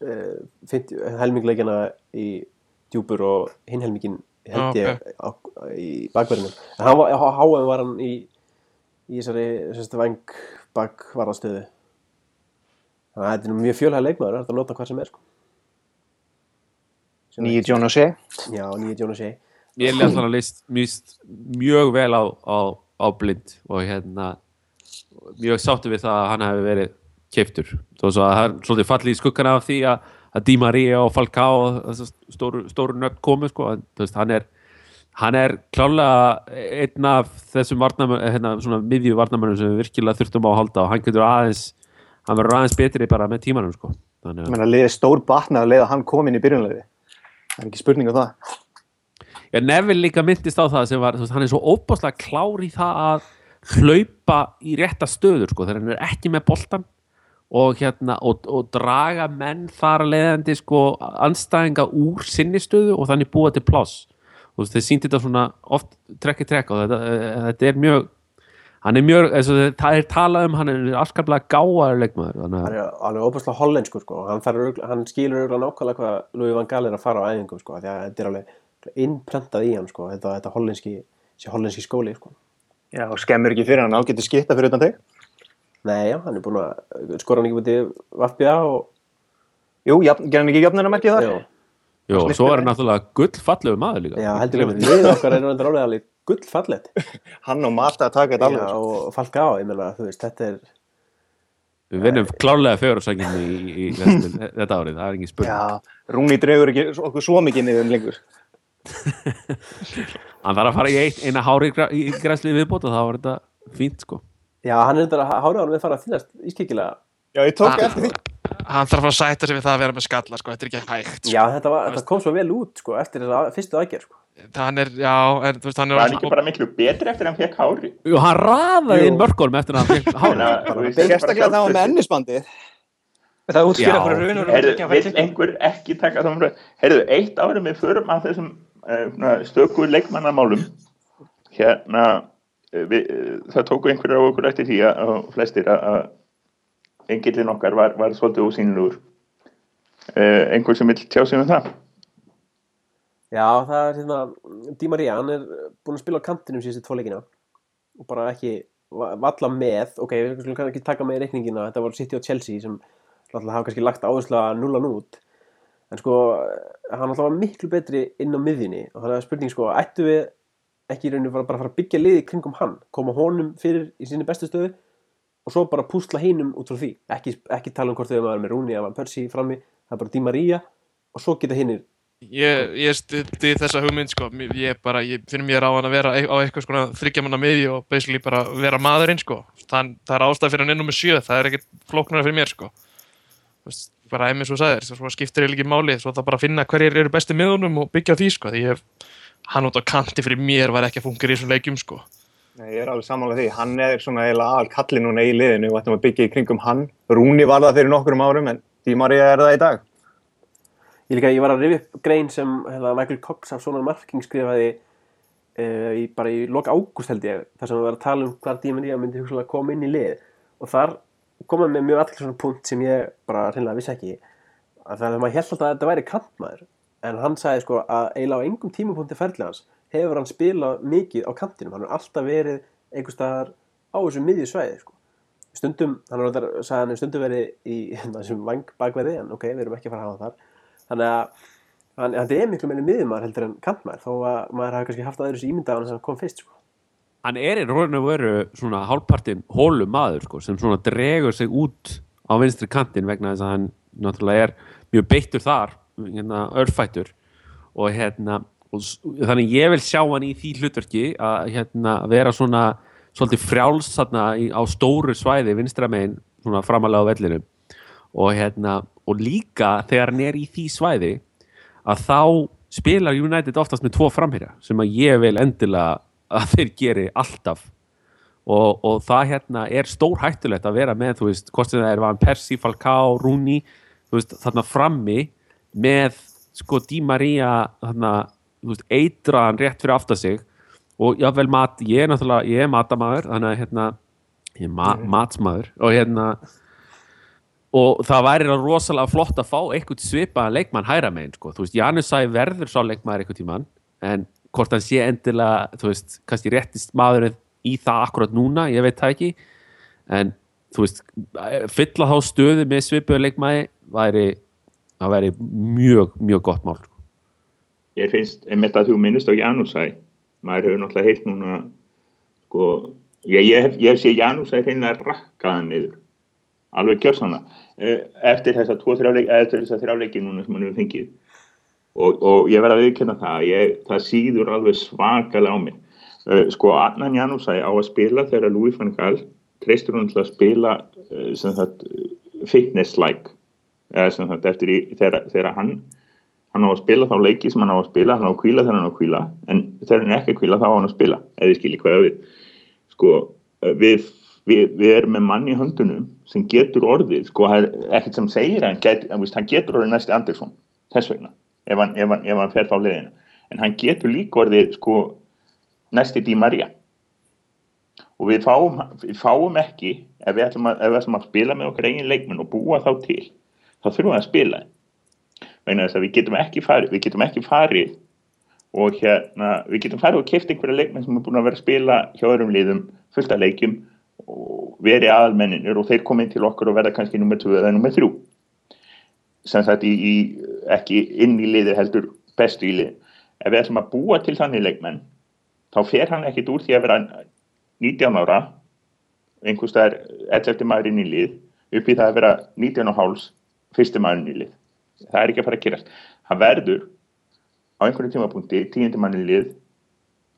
uh, 50 helmingleikina í djúpur og hinn helmingin held Já, ég á, í bakverðinu en hann var, á HM var hann í í þessari sérstu vang bakvarðastöðu þannig að þetta er mjög fjölhæð leikmaður þetta er að nota hvað sem er sko Er- John O'Shea? Já, nýja Jonas Shea ég er alltaf að list mjög, mjög vel á, á, á blind og hérna mjög sáttu við það að hann hefði verið keiftur þó svo að það er svolítið fallið í skuggana af því að, að Di Maria og Falcao og þessar stóru, stóru nöfn komu sko, en þú veist, hann er hann er klálega einn af þessum varnamönnum, hérna, svona miðju varnamönnum sem við virkilega þurftum á að halda og hann getur aðeins hann verður aðeins betri bara með tímanum sko. þannig Ég að meina, liðið stór batnað að leiða hann kom inn í byrjunlega. Það er ekki spurning um það. Já, Neville líka myndist á það sem var, veist, hann er svo óbáslega klár í það að hlaupa í rétta stöður sko, þegar hann er ekki með boltan og hérna, og, og draga menn þar að leiðandi sko anstæðinga úr sinni stöðu og þannig búa til pláss og þeir sýndi þetta svona oft trekk í trekk og þetta, eh, þetta er mjög hann er mjög, eins og það er talað um hann er afskaplega gáðar leikmaður þannig hann er alveg óbúslega hollensku sko. hann, þarf hann skilur auðvitað nákvæmlega hvað Louis van Gaal er að fara á æfingum sko, því að þetta er alveg innprentað í hann sko, þetta, þetta hollenski, hollenski skóli sko. Já, og skemmur ekki fyrir hann, hann getur skitta fyrir utan þig. Nei, já, hann er búin að skora hann ekki búin Vafbja og Jú, jafn, ger hann ekki jöfnir að merkja þar? já, jú, og svo er hann náttúrulega gullfallegu maður líka já heldur gullfallet Hann og Mata að taka þetta alveg. og Falka á, ég meina, þú veist, þetta er við vinnum klárlega fjögursækjum í, í, í þetta, þetta árið, það er engin spurning Já, Rúni dregur ekki okkur svo mikið niður lengur. hann þarf að fara í ein, eina hári í, græsli viðbót og þá var þetta fínt sko já, hann er þetta að hára hann við fara að þýnast ískikilega Já, ég tók eftir því. Hann þarf að sætta sig við það að vera með skalla, sko, þetta er ekki hægt. já, þetta, var, þetta kom svo vel út sko, eftir þessa að- fyrstu aðgerð sko. Hann er, já, en þú veist, hann er var hann ekki bara miklu betri eftir að hann fekk hári Jú, hann raðaði Jú. inn mörgólum eftir að hann fekk hári Sérstaklega það var með ennisbandið. Það útskýra Já. fyrir raun og Heyrðu, raun vill einhver ekki taka það umræð Heyrðu, eitt árið við förum að þessum uh, stöku leikmannamálum hérna uh, við, uh, það tóku einhverjar á okkur eftir því að að flestir að, að engillin okkar var, var svolítið ósýnilegur uh, einhver sem vill tjá sig um það Já, það er hérna, Di Maria, hann er búinn að spila á kantinum síðustu tvo leikina. Og bara ekki va- valla með, ok, við skulum ekki taka með í reikningina, þetta var City og Chelsea sem náttúrulega hafa kannski lagt áherslu að nullan út en sko, hann náttúrulega var miklu betri inn á miðjunni. Og þannig að spurning sko, ættu við ekki í rauninu bara, að fara að byggja liði kringum hann, koma honum fyrir í sinni bestu stöðu og svo bara púsla hinum út frá því, ekki, ekki tala um hvort þau eru með Rúni eða Persi frammi, það er bara Di Maria og svo geta hinnir Ég, ég stutti þessa hugmynd sko, ég bara, ég finn mér á hann að vera e- á eitthvað svona þryggjamanna miðju og basically bara vera maðurinn sko, Þann, það er ástæð fyrir hann ennum með sjö, það er ekkert flóknara fyrir mér sko, Þú veist, bara ef mér svo sagðir, svo skiptir ég ekki máli, svo það bara finna hverjir eru besti miðunum og byggja því sko, því ég hann út á kanti fyrir mér var ekki að fungera í þessum leikjum sko. Nei, ég er alveg samanlega því. Hann er svona eiginlega aðal kalli núna í liðinu og ættum að byggja í kringum hann. Rúni var það fyrir nokkurum árum en Di Maria er það í dag. Ég, líka, ég var að rifja upp grein sem hérna, Michael Cox af svona marking skrifaði uh, í, bara í loka ágúst held ég þar sem við varum að tala um hvar Díma Ría myndi hugsalega koma inn í lið. Og þar koma með mjög allir svona punkt sem ég bara hreinlega vissi ekki að það er að maður held að þetta væri kantmaður. En hann sagði sko að eiginlega á engum tímapunkti ferðlega hans hefur hann spilað mikið á kantinum, hann har alltaf verið einhvers staðar á þessu miðju svæði sko. stundum, hann har alltaf sagði hann stundum verið í þessum vang bakverði en ok, við erum ekki að fara að hafa þar þannig að hann, hann er miklu meiri miðjumar heldur en kantmaður þó að maður hafi kannski haft aðeins ímynda á hann sem kom fyrst sko. hann er í raun og veru svona hálfpartin hólu maður sko, sem svona dregur sig út á vinstri kantin vegna þess að hann náttúrulega er mjög beittur þar hérna, örfættur og hérna og, þannig ég vil sjá hann í því hlutverki að hérna, vera svona svolítið frjáls þarna á stóru svæði vinstra megin svona framalega á vellinu og hérna og líka þegar hann er í því svæði að þá spilar United oftast með tvo framherja sem að ég vil endilega að þeir geri alltaf. Og, og það hérna er stór hættulegt að vera með, þú veist, hvort sem það er Van Persie, Falcao, Rooney veist, þarna frammi með sko Di Maria þarna, þú veist, eitraðan rétt fyrir aftar sig. Og jável mat, ég er náttúrulega, ég er matamæður þannig að hérna, ég er ma matsmaður. Og hérna og það væri það rosalega flott að fá eitthvað svipaðan leikmann hæra megin sko. þú veist, Janus Sæ verður sá leikmaður eitthvað tímann en hvort hann sé endilega þú veist, kannski réttist maðurinn í það akkurat núna, ég veit það ekki en þú veist fylla þá stöðu með svipuðu leikmaði væri, það væri mjög, mjög gott mál sko. Ég finnst, einmitt að þú minnist á Janúsæ, maður hefur náttúrulega heilt núna, sko, ég, ég, hef, ég hef séð Janúsæ hreinlega rakkaðan niður, alveg kjörsanna, eftir þessa tvo þrjáleiki, núna sem hann hefur fengið. Og, og ég verð að viðkynna það, ég, það síður alveg svakalega á mig. Uh, sko, Adnan Janúsæ á að spila þegar Louis van Gaal treystur hann til að spila uh, sem sagt fitness-like, eða eftir í, þegar, þegar hann hann á að spila þá leiki sem hann á að spila hann á að kvíla þegar hann á að kvíla en þegar hann ekki að kvíla þá á hann að spila eða ég skilji hvað við sko, við, við, við erum með mann í höndunum sem getur orðið sko, er ekkert sem segir hann, get, hann, getur orðið næsti Andersson þess vegna, ef hann, ef hann, ef hann fer þá leiðina. En hann getur líka orðið sko, næsti Di Maria. Og við fáum, við fáum ekki ef við ætlum að, við að spila með okkar eigin leikmenn og búa þá til þá þurfum við að spila. Vegna þess að við getum ekki farið við getum ekki farið og hérna, við getum farið og keft einhverja leikmenn sem er búin að vera að spila hjá öðrum liðum fullt af leikjum og verið aðalmenninir og þeir komið til okkur og verða kannski nummer 2 eða nummer 3 sem sagt í, í, ekki inn í liði heldur bestu í lið. Ef við ætlum að búa til þannig leikmenn þá fer hann ekkit úr því að vera 19 ára einhvers staðar 11 maður inn í lið upp í það að vera 19 og háls fyrsti maður inn í lið. Það er ekki að fara að gerast. Hann verður á einhverju tímapunkti tíundi manni lið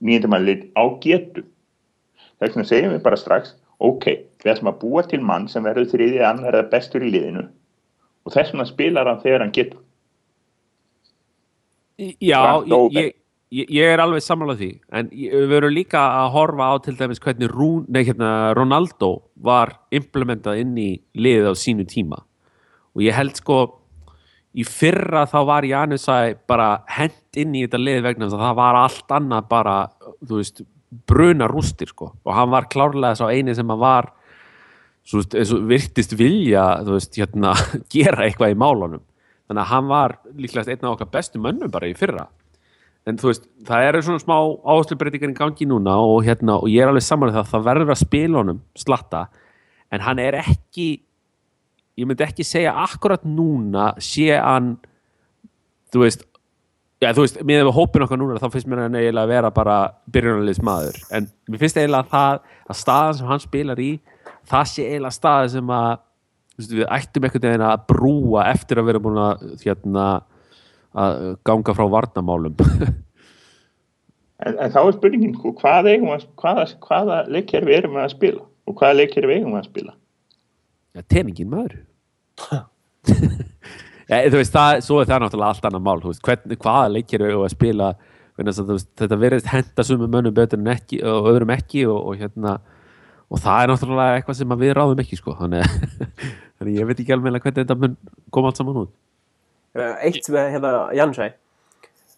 nýjandi manni lið á getu. Þess vegna segjum við bara strax ok, við ætlum að búa til mann sem verður þriðið annar eða bestur í liðinu. Og þess vegna spilar hann þegar hann getur. Já, ég, ég, ég, er alveg samanlega því. En við verum líka að horfa á til dæmis hvernig Rún, nei, hérna, Ronaldo var implementað inn í liðið á sínu tíma. Og ég held sko í fyrra þá var Janusæ bara hent inn í þetta lið vegna þess að það var allt annað bara, þú veist bruna rústir sko. Og hann var klárlega sá eini sem að var svo, og virtist vilja veist, hérna, gera eitthvað í málunum. Þannig að hann var líklegast einn af okkar bestu mönnum bara í fyrra. En þú veist, það eru svona smá áherslubreytingar í gangi núna og, hérna, og ég er alveg saman með það, það verður að spila honum slatta, en hann er ekki ég myndi ekki segja akkurat núna sé hann þú veist Já, þú veist, með hópin okkar núna þá finnst mér hann eiginlega að vera bara byrjunarliðs maður en mér finnst eiginlega að það að staðan sem hann spilar í það sé eiginlega staðan sem að þú veist, við ættum einhvern veginn að brúa eftir að vera búin að hérna, að ganga frá varnamálum en, en þá er spurningin sko, hvað eigum við að, hvaða, hvaða erum við að spila? Og hvaða eigum við að spila? Já, teningin maður Já, þú veist, það, svo er það náttúrulega allt annað mál, veist, hvern, hvaða leikir við að spila, að veist, þetta verðist henda sumum mönnum betur en ekki og öðrum ekki og, og hérna og það er náttúrulega eitthvað sem að við ráðum ekki sko, þannig, þannig ég veit ekki alveg hvernig þetta mun koma allt saman út. Eitt með hérna Jansæ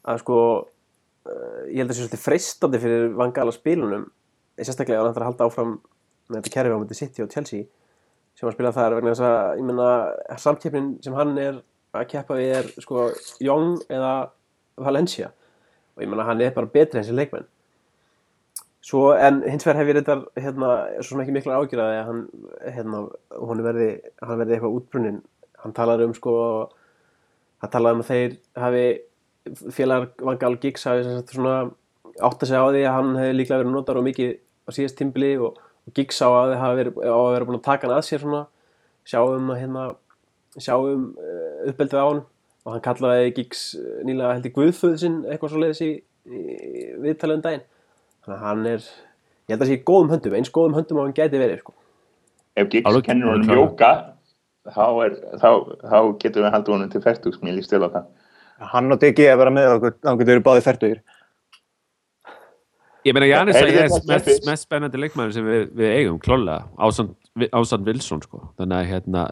að sko uh, ég held að það sé svolítið freistandi fyrir Van Gaal að spilunum sérstaklega ef hann ætlar að halda áfram með þetta kerfi á myndi City og Chelsea sem hann spila þar vegna þess að ég meina samkeppnin sem hann er að keppa við er sko Young eða Valencia? Og ég meina hann er bara betri en þessi leikmenn. Svo en hins vegar hef ég reyndar hérna, svo sem ekki mikla ágjörði að hann hérna, hún verði, hann verði eitthvað útbrunnin hann talar um sko hann talaði um að þeir hafi félagar Vangal Giggs hafi svona átt að segja á því að hann hefði líklega verið notar og mikið á síðast tímbili og, og Giggs á að hafa verið, á að vera búin að taka hann að sér svona. Sjáum að hérna sjáum uh, uppeldið á hann og hann kallaði Giggs eh, nýlega held í Guðföð sinn eitthvað svo leiðis í, í viðtalið um daginn þannig að hann er ég held að sé í góðum höndum, eins góðum höndum á hann gæti verið sko. ef Giggs kennur honum jóka þá, er, þá, þá getum við haldið honum til færtugs mér líst til á það Hann og Diggi að vera með okkur, þá getur við báðið færtugir. Ég meina Janis Heyrðu, er þetta mest, mest spennandi leikmæður sem við, við eigum klálega, ásand, ásand Wilson sko. þannig að hérna,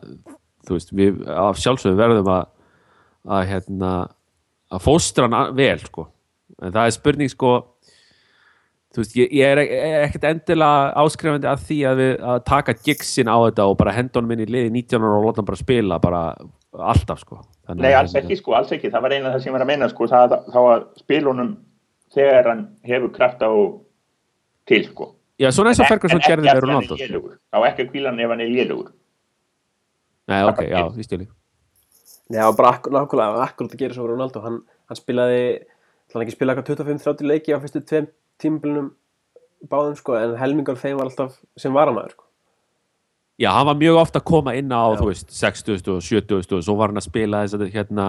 þú veist, við af sjálfsögum verðum að að hérna að fóstra hann vel sko. en það er spurning sko þú veist, ég, ég er ek- ekkert endilega áskrifandi að því að við að taka gigsin á þetta og bara henda honum inn í liði 19 ára og láta hann bara spila bara alltaf sko. Þannig Nei, alls ekki sko, alls ekki, það var eina það sem ég var að meina sko, það, þá að spilunum þegar hann hefur krafta og til sko. Já, svona eins og Ferguson En gerði Ronaldo er lélugur. þá ekki að kvíla hann ef hann er lélugur Nei, ok, já, ég stili Já, bara akkur, nákvæmlega, akkurat að gera svo Ronaldo hann, hann spilaði, hann ekki spilaði eitthvað 25-30 leiki á fyrstu tveim tímbilunum báðum sko, en helmingar þeim var alltaf sem varamæður sko. Já, hann var mjög ofta að koma inn á, Já. þú veist, 60 og 70 og svo var hann að spila þess að hérna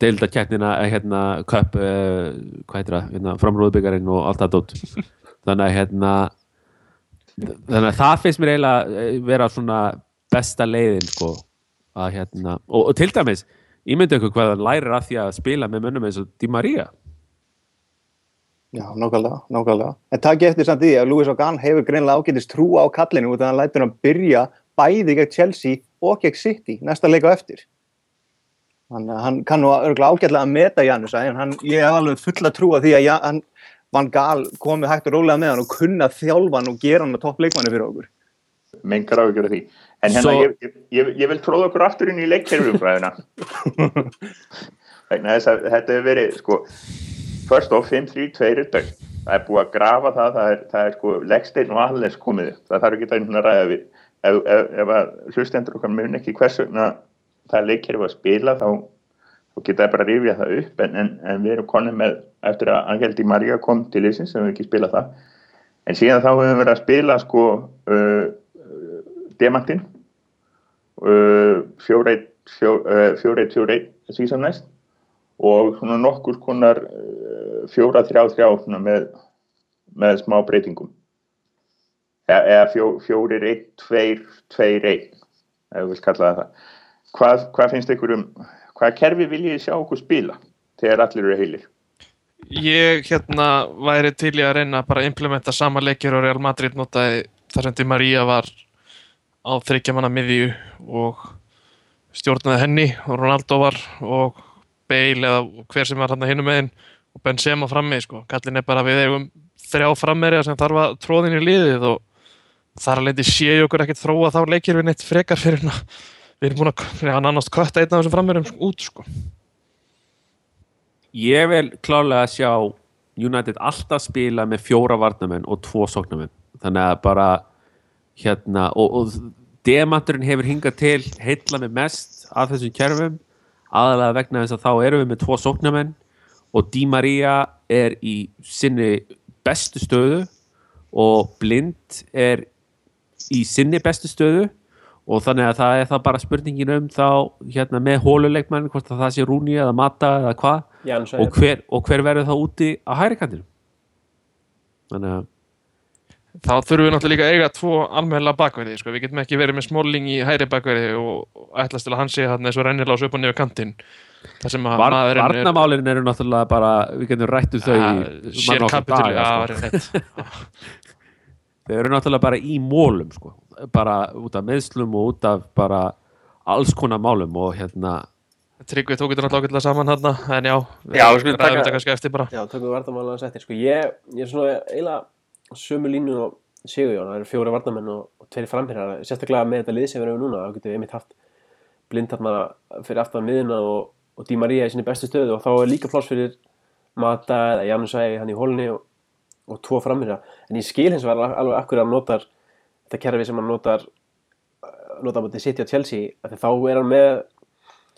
deildakeppnina, eh, hérna köp, uh, hvað heitir það, hérna framrúðbyggarinn og allt það dótt þannig að hérna þannig að það finnst mér eiginlega eh, vera svona besta leiðin sko, að hérna, og, og til dæmis ímyndu ykkur hvað hann lærir af því að spila með mönnum eins og Di Maria Já, nákvæmlega, nákvæmlega. En takk eftir samt því að Louis Ogan hefur greinlega ágætist trú á kallinu út af að hann lætur hann byrja bæði gegn Chelsea og gegn City næsta leik á eftir. Að hann kann nú örgulega ágætlega að meta Janus en hann, ég hef alveg fulla trú á því að hann Van Gaal komið hægt og rólega með hann og kunna þjálfan og gera hann að topp leikmanni fyrir okkur. mengar á ekki því en hérna, Svo- ég, ég, ég, vil tróða okkur aftur inn í leikkerfumfræðina vegna þess að þetta hefur verið sko, first off 5-3-2 er dögt það er búið að grafa það það er, það er sko leggsteinn og allir komið það þarf ekki að einhvern að ræða við ef, ef, ef að hlustendur okkar mun ekki hversu það er leikkerfi að spila þá, þá geta það bara að rifja það upp. En, en, en við erum konið með eftir að Angeldi Maria kom til þessins sem við ekki spila það. En síðan þá hefur við verið að spila sko uh, Demantinn fjóreitt fjóreitt fjóreitt síðan næst. Og svona nokkur konar uh, fjóra þrjá þrjá með, með smá breytingum. E eða fjó, fjórir eitt, tveir, tveir eitt ef við vil kalla það hvað, hvað finnst ykkur um hvaða kerfi viljið sjá okkur spila þegar allir eru heilir? Ég hérna væri til í að reyna bara að implementa sama leikir og Real Madrid notaði þar sem Di Maria var á þryggja manna miðju og stjórnaði henni og Ronaldo var og Bale eða hver sem var hann að hinum megin og Benzema frammi sko. Kallin er bara við eigum þrjá frammeirja sem þarf að tróðin í liðið og þar að leiti sé ég okkur ekkert þróa þá leikir við neitt frekar fyrir hérna við erum búin að ja, nánast kötta einn af þessum frammeirjum út sko. Ég vil klárlega sjá United alltaf spila með fjóra varnamenn og tvo sóknamenn þannig að bara hérna og, og demanturinn hefur hingað til heilla með mest af þessum kerfum. Aðalega vegna þess að þá erum við með tvo sóknamenn og Di Maria er í sinni bestu stöðu og Blind er í sinni bestu stöðu. Og þannig að það er það bara spurningin um þá hérna með hóluleikmann hvort að það sé Rúni eða Mata eða hvað og hver, og hver verður þá úti á hæri kantinu þannig að þá þurfum við náttúrulega líka að eiga tvo almennilega bakverði, sko. við getum ekki verið með smóling í hæri bakverði og ætlast til að hann sé hann eins og rennilás upp og niður kantinn þar sem að var, maðurinn er varnamálin eru náttúrulega bara við getum rættu þau Ja, í sér daga, já, sko. rétt. þau eru náttúrulega bara í mólum sko. bara út af meðslum og út af bara alls konar málum og hérna Tryggvi tók þetta náttúrulega saman hann en já, Já, við skulum ræðum taka- þetta kannski eftir bara Já, tökum við vartamála hans eftir. Sko, ég, ég er svona eiginlega sömu línu og Sigurjón, það eru fjóri vartamenn og, og tveiri framherjar, sérstaklega með þetta lið sem við erum núna, þá getum við einmitt haft blind þarna fyrir aftan miðuna og, og Di Maria í sinni bestu stöðu og þá er líka pláss fyrir Mata eða Janus Ægi hann í hólni og, og tvo framherjar. En ég skil hins vegar alveg akkur að hann notar þetta kerfi sem hann notar nota á móti City og Chelsea, því þá er hann með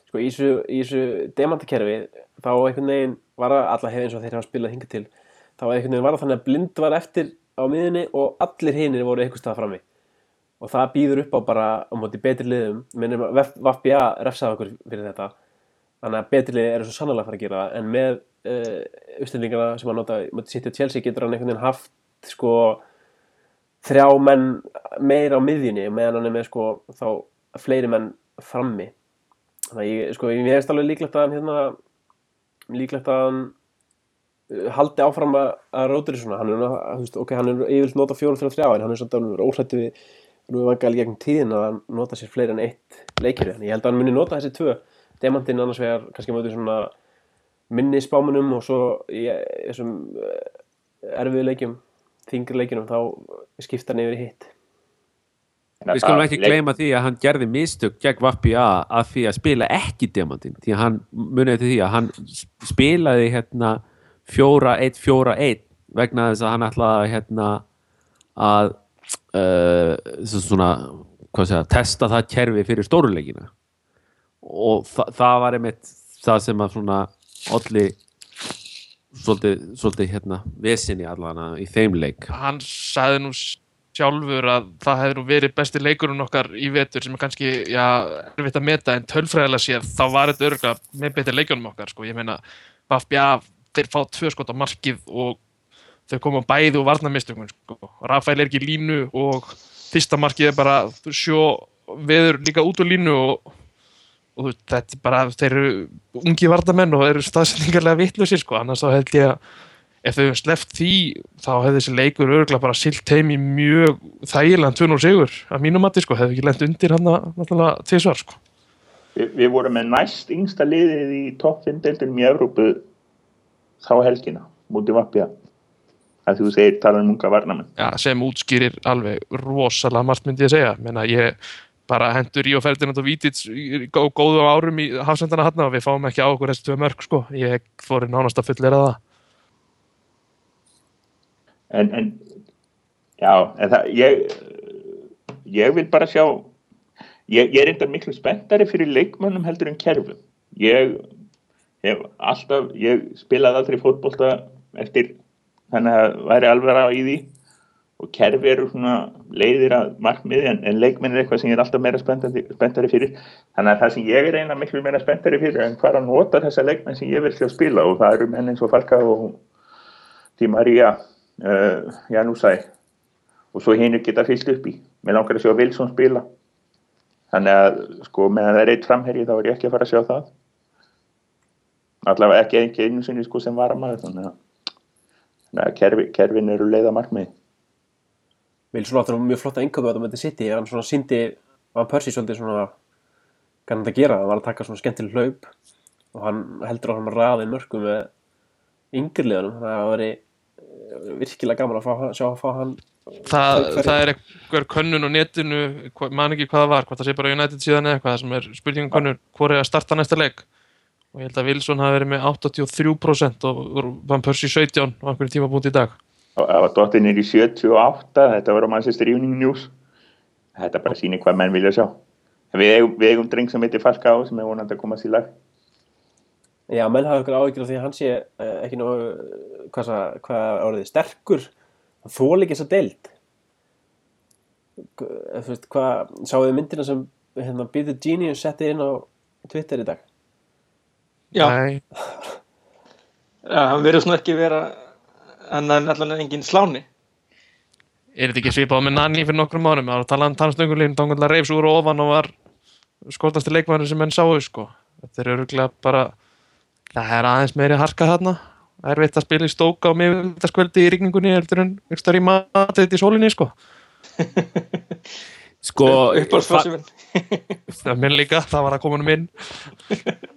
sko í þessu, demantakerfi þá einhvern veginn var alla hefði eins og þeir hafa spilað hingað til þá einhvern veginn var þannig að blind var eftir á miðunni og allir hinir voru einhvers stað frammi. Og það býður upp á bara á móti betri liðum. Minnum að VFBA refsaði okkur fyrir þetta. Þannig að betri lið eru svo sannlega að fara að gera það. En með uh, uppstendingana sem hann nota móti City og Chelsea getur hann einhvern veginn haft sko þrjá menn meira á miðjunni. Meðan hann er með sko þá fleiri menn frammi. Þannig að ég, sko, ég hefst alveg líklegt að hann hérna, líklegt að hann haldi áfram að, að rótur svona, hann er, veist, ok, hann er yfirleitt nota fjórum fyrir þrjá, en hann er svolítið óhrættu við Rúi Vangal gegn tíðin að hann nota sér fleiri en eitt leikir, en ég held að hann muni nota þessi tvö, demantinn annars vegar kannski móti svona minni spámunum og svo í þessum uh, erfiðu leikjum þingri leikjunum, þá skipta hann yfir í hitt. Við skulum ekki gleyma því að hann gerði mistök gegn Vapja að því að spila ekki demantinn. Því að hann munið til því að hann spilaði hérna 4-1-4-1 vegna þess að hann ætlaði hérna að uh, svo- svona segja, testa það kerfi fyrir stóruleikina og þa það var einmitt það sem að svona olli svolítið, svolítið hérna vesinni allan í þeim leik. Hann sagði nú sjálfur að það hefði nú verið besti leikurinn okkar í vetur sem er kannski, já, erfitt að meta en tölfræðilega séð, þá var þetta örgulega með betri leikunum okkar, sko, ég meina Vafbja, þeir fá tvö skot á markið og þau koma bæði úr varnarmistökun, sko, Rafael er ekki línu og fyrsta markið er bara sjó veður líka út úr línu og, og þetta er bara, þeir eru ungi varnamenn og eru staðsendingarlega vitlusir, sko, annars þá held ég að ef þau hefum sleppt því þá hefði þessi leikur örgulega bara silt heim í mjög þægilegan 2-0 sigur að mínum mati sko, hefði ekki lent undir hann að náttúrulega tvisvar sko. Vi, við vorum með næst yngsta liðið í topp 5 deildinum í Evrópu þá helgina, mútið Vapja að þú segir tala um unga varnamenn Já, sem útskýrir alveg rosalega margt myndi ég segja. Menna, ég bara hendur í og Ferdinand og Vítits í gó- góðum árum í hafsendana hann og við fáum ekki á okkur þessi tvö mörg sko. ég fóri nánast að fullera það. En, en já, en það ég, ég vil bara sjá ég, ég er eitthvað miklu spenntari fyrir leikmönnum heldur en kerfum. Ég hef alltaf ég spilaði aldrei fótbolta eftir þannig að væri alveg á í því. Og kerfi eru svona leiðir að markmiði en, en leikmenn er eitthvað sem ég er alltaf meira spenntari, fyrir. Þannig að það sem ég er eina miklu meira spenntari fyrir en hvað að nota þessa leikmenn sem ég vil sjá spila og það eru menn eins og Falka og Di Maria uh, Janúsæ og svo hinn geta fyllt upp í. Mér langar að sjá Wilson spila. Þannig að sko meðan það er eitt framherji þá er ég ekki að fara að sjá það allavega ekki ekki einu sinni sko sem varamæður þannig að, þannig að kerfi, kerfin eru leiða markmið Wilson áttur mjög flotta innköpu á þetta City hann svona síndi, var Percy svolítið svona kannan þetta gera, hann var að taka svona skemmtileg hlaup og hann heldur á hann að raða inn mörgum með yngirliðunum það var veri virkilega gaman að fá, sjá að fá hann. Það, það er einhver könnun á netinu hva- man ekki hvað það var, hvort það sé bara United síðan eða eitthvað sem er spurningum könnun hvor er að starta næsta leik og ég held að Wilson hafi verið með 83% og Van Persie 17 á einhverjum tímabúndi í dag. Það var dottin er í 78 þetta var á Manchester Evening News. Þetta bara sýnir hvað menn vilja sjá. Við eigum, við eigum dreng sem heitir Falka á sem er vonandi að komast í lag. Já, menn hafa ykkur áhyggjur af því að hann sé uh, ekki nú, hvað, sa- hvað orðið, sterkur, þól ekki þessa deild. G- eh, Þú veist, hvað, sáðu þið myndina sem hérna, Be The Genius setti inn á Twitter í dag? Já, hann verður svona ekki vera en hann er allan engin sláni. Er þetta ekki svipað með Nani fyrir nokkrum árum, það var að tala um tannstöngulín tóngallega reifs úr og ofan og var skotasti leikmæður sem menn sáu sko. þetta er öruglega bara það er aðeins meiri harka þarna. Erfitt að spila í stóka og miðvitaskvöldi í rigningunni heldur en ykkur í matið í sólinni sko. sko, minn það er minn líka, það var að koma um inn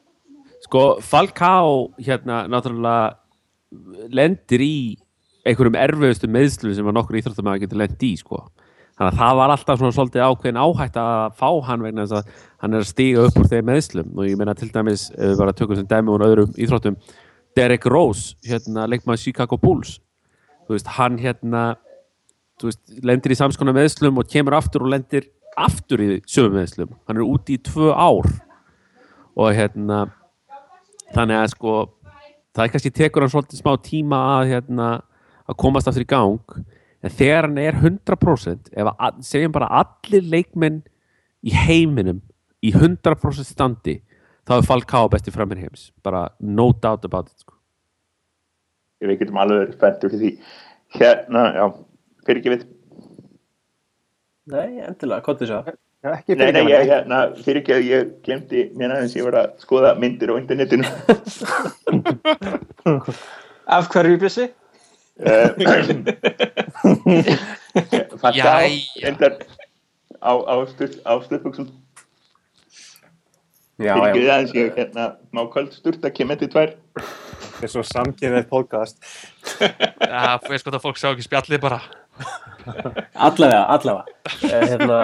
sko Falcao hérna náttúrulega lendir í einhverjum erfiðustu meðslum sem að nokkur íþróttumæður getur lend í sko. Þannig að það var alltaf svona svolítið ákveðin áhætt að fá hann vegna þess að hann er að stíga upp úr þeim meðslum og ég meina til dæmis ef við bara tökum sem dæmi úr öðrum íþróttum Derek Rose, hérna leikmaður Chicago Bulls. Þú veist, hann hérna þú veist, lendir í samskona meðslum og kemur aftur og lendir aftur í sömu meðslum, hann er úti í tvö ár. Og hérna þannig að sko það er kannski tekur hann svolítið smá tíma að hérna að komast aftur í gang en þegar hann er 100% ef að, segjum bara allir leikmenn í heiminum í 100% standi þá er Falcao besti framir heims bara no doubt about it sko. Við getum alveg spenntur fyrir því. Hérna, já, fyrir ekki við. Nei, endilega, hvað þið sagði? Já, ekki Nei, nei, fyrir ég, hérna, fyrir ekki að ég glemdi mér aðeins, ég var að skoða myndir á internetinu. Af hverju bjössi? Fannst það Jæja. endar á, á, á stuttbuxum. Já, Fyrir ekki aðeins, ég, hérna, má kvöld sturt að kemur til tvær. Það er svo samkynðið podcast. Já, veist hvað það fólk sjá ekki spjallið bara. allavega, allavega. Eh, hérna,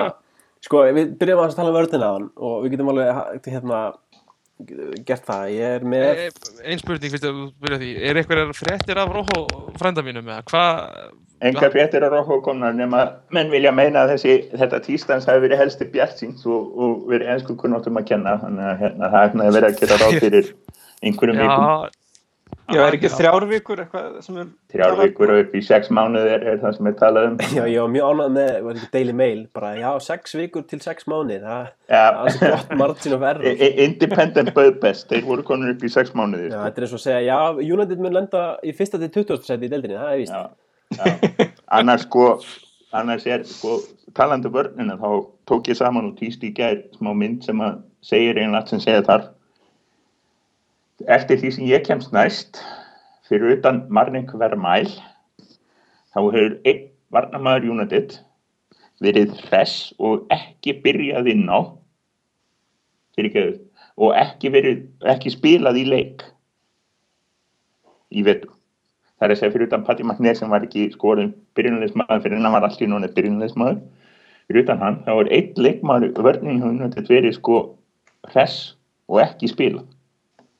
sko, við byrjum að tala um vörðina á hann og við getum alveg hérna, gert það. Ég er með, Einn spurning, fyrst að þú byrja því. Er einhverjar fréttir af Róhó frænda mínum eða hvað? Engar fréttir á Róhó komnar nema menn vilja meina að þessi, þetta tístans hafi verið helsti bjart síns og, og verið ennsku kunnáttum að kenna þannig að hérna, það hefnaði verið að gera ráð fyrir einhverjum vikum, Já, Já, er ekki þrjár vikur eitthvað sem er... þrjár vikur og upp í sex mánuð er, er það sem er talað um já, ég var mjög ánægð með, var ekki Daily Mail, bara, já, sex vikur til sex mánuðir, það ja, er alls gott margin of error. Independent bauð best, þeir voru konur upp í sex mánuði Já, sko. þetta er eins og að segja, já, United mun lenda í fyrsta til 20. seti í deildinni, það er víst. já, já. annars sko annars er sko talandi um vörnina þá tók ég saman og týst í gær smá mynd sem að segir einlega allt sem segja þar eftir því sem ég kemst næst fyrir utan Marnik Vermæl þá hefur einn varnamaður United verið hress og ekki byrjað inn á fyrirgeðu og ekki verið, ekki spilað í leik í vetur. Það er að segja fyrir utan Patti Magnér sem var ekki skorin byrjunleismadur fyrir hann var allir núna byrjunleismadur fyrir utan hann, þá er einn leikmaður vörning hún verið sko hress og ekki spilað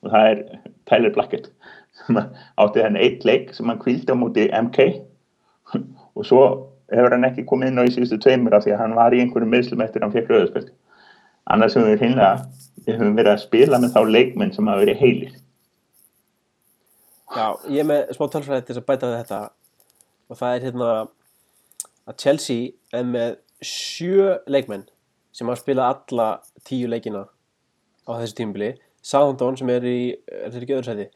og það er Tyler Blackett sem átti hann einn leik sem hann kvildi á móti MK og svo hefur hann ekki komið inn á í síðustu tveimur af því að hann var í einhverjum meðslum eftir hann fekk rauðarspöld annars hefur við hreinlega við höfum verið að spila með þá leikmenn sem hafa verið heilir. Já, ég er með smá tölfræði til að bæta við þetta. Og það er hérna að Chelsea er með sjö leikmenn sem hafa spilað alla tíu leikina á þessu tímubili Southampton sem er í, er þeir ekki öðru sæti?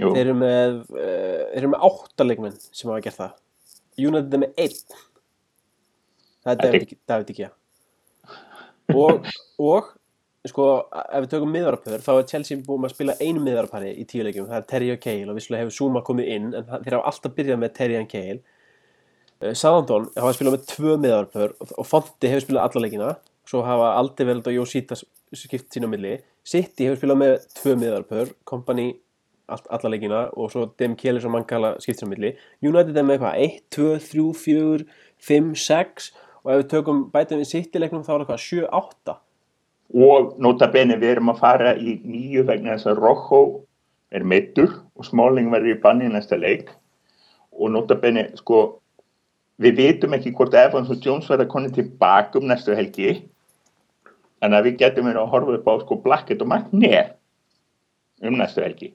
Jú, þeir eru með uh, þeir eru með átta leikmenn sem hafa gert það. United er með einn. Það er David ekki og, og sko, ef við tökum miðvarapör þá er Chelsea búin að spila einu miðvarapari í tíu leikjum, það er Terry og Cahill og vissulega hefur Zuma komið inn, en þeir hafa alltaf byrjað með Terry og Cahill uh, Southampton hafa spilað með tvö miðvarapör og, Fonti hefur spilað alla leikina. Svo hafa Aldeveld og Jósíta skipt sín á milli, City hefur spilað með tvö miðvarapör, Company all, alla leikina og svo Dem Kjelis og Mangala skipt sín á milli, United er með eitthvað 1, 2, 3, 4, 5, 6 og ef við tökum bætum við City leiknum þá er eitthvað 7, 8 og nota bene við erum að fara í nýju vegna þess að Rojo er meittur og Smalling verður í banni í næsta leik. Og nota bene sko við vitum ekki hvort Evans og Jones verða konið tilbaka um næstu helgi en að við getum verið að horfa upp á sko Blackett og Magnér um næstu helgi.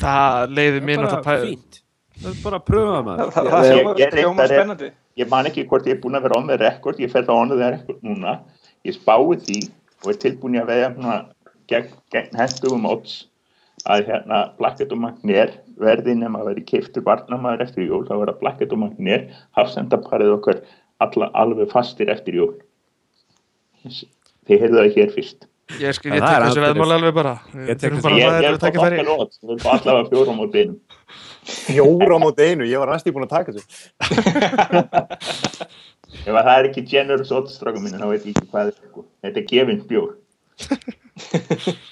Það leiði mér náttúrulega fínt. Það er bara að pröfa maður. Það, Ég- það ég- ég spennandi. ég man ekki hvort ég er búin að vera on the record ég fer það on the record núna. Ég spái því og er tilbúin að veða svona gegn, gegn hendugum odds að hérna Blackett og Magnér verði nema að vera keiftur varnamaður eftir jól. Þá verða Blackett og Magnér hafsendaparið okkar alla, alveg fastir eftir jól þið heyrðu það hér fyrst. Ég, skil, Já, ég tek þessu veðmáli alveg bara. Ég tek þessu- bara ég, að ég er erum allavega fjórum á beinu Fjóra á móti einu, ég var næst búin að taka þessu. ef að það er ekki generous odds strákum mínu þá veit ég ekki hvað er sko. þetta er gefins bjór.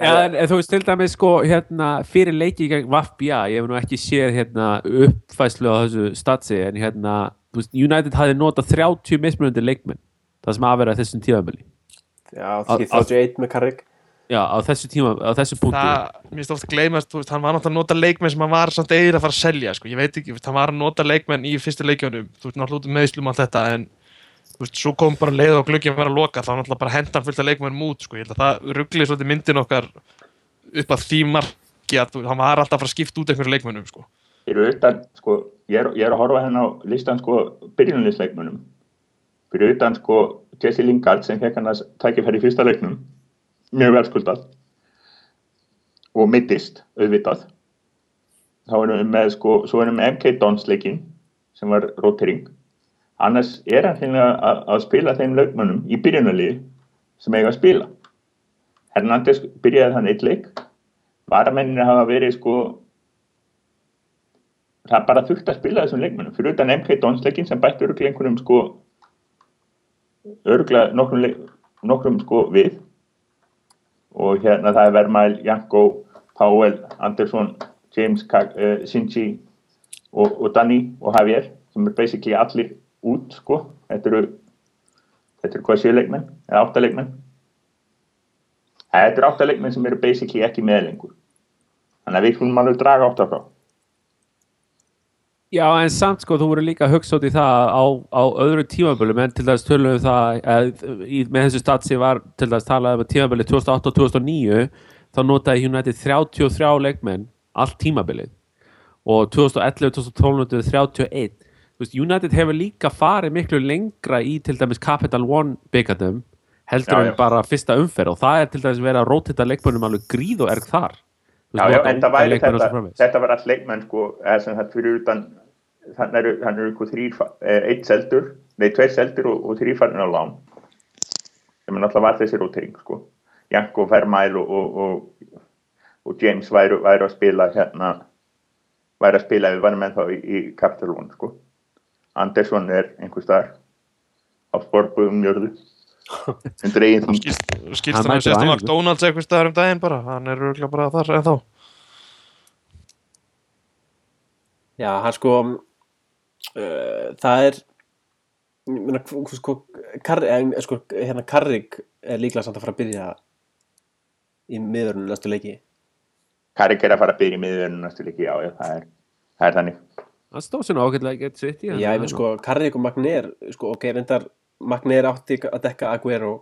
En, en þú veist til dæmis sko hérna fyrir leiki gegn Vafbja ég hef nú ekki séð hérna uppfæslu á þessu statsi en hérna United hafði notað 30 mismunandi leikmenn það sem aðverða þessum tíðanbili Já, Að- því 31 með Carrick. Já, á þessu tíma, á þessu punkti. Það, mér finnst ofta að gleymast, þú veist, hann var náttúrulega að nota leikmenn sem hann var samt eigin að fara að selja, sko, ég veit ekki, hann var að nota leikmenn í fyrstu leikjunum, þú veist, náttúrulega út um meðslum allt þetta, en, þú veist, svo kom bara leið og glugginn var að loka, þá náttúrulega bara henda hann fullt af leikmenn út, sko, ég held að það ruggli svolítið myndin okkar upp að því marki að, hann var alltaf að fara að skipta út einhverju leikmennum, sko. sko, ég er, fyrir utan, sko, Jesse Lingard sem fekk hann að tækifæri í fyrsta leiknum mjög verðskuldað og mittist, auðvitað. Þá erum við með, sko, svo erum við með MK Dons leikinn sem var rotering annars er hann hreinlega að, spila þeim leikmönnum í byrjunarliði sem eiga að spila. Hernandez byrjaði hann eitt leik. Varamenninir hafa verið sko það er bara þurft að spila þessum leikmennum fyrir utan MK Donsleikin sem bætti örglega einhverjum sko örglega nokkrum, nokkrum sko við. Og hérna það er Vermael, Janko, Powell, Andersson, James, uh, Sinchi og, og Danny og Javier sem er basically allir út sko. Þetta eru þetta eru hvað séu leikmenn eða átta leikmenn? Þetta eru átta leikmenn sem eru basically ekki með lengur. Þannig að við skulum alveg draga átta frá Já, en samt sko, þú voru líka að hugsa út í það á, á öðru tímabölum en til dæmis tölum við það að, í, með þessu statsi var til dæmis talað um tímabölu 2008 og 2009 þá notaði United 33 leikmenn allt tímabilið. Og 2011 2012 notaði 31 Þú veist, United hefur líka farið miklu lengra í til dæmis Capital One byggandum heldur en bara fyrsta umferð og það er til dæmis verið að rótita leikmennum alveg gríð og erg þar Já, já, en það væri og þetta, þetta var all leikmenn sko, eða sem þetta fyrir utan þannig eru, þannig eru ykkur þrýr eh, einn seldur, nei, tveir seldur og, og þrýr farin á lán. Sem er náttúrulega var þessi rótering sko. Janko, Vermael og, og, og, og James væru, væru að spila hérna væru að spila við varum ennþá í, í Capital One sko. Andersson er einhver staðar á sportbúðum jörðu. Undir eigin þung. Skilst, Hann að á æfingu. McDonalds eitthvað staðar um daginn bara, hann er örgulega bara þar en þá. Já, hann sko það er ég meina, sko, Karri, eh, sko, hérna Karrik er líklega samt að fara að byrja í miðurinn næstu leiki. Karik er að fara að byrja í miðverðinu næstu líki, já, já, það er, það er þannig. Það stóð ágætlega að geta sitt í Já, ég menn sko, Karrik og Magnér sko, ok, reyndar Magnér átti að dekka Aguero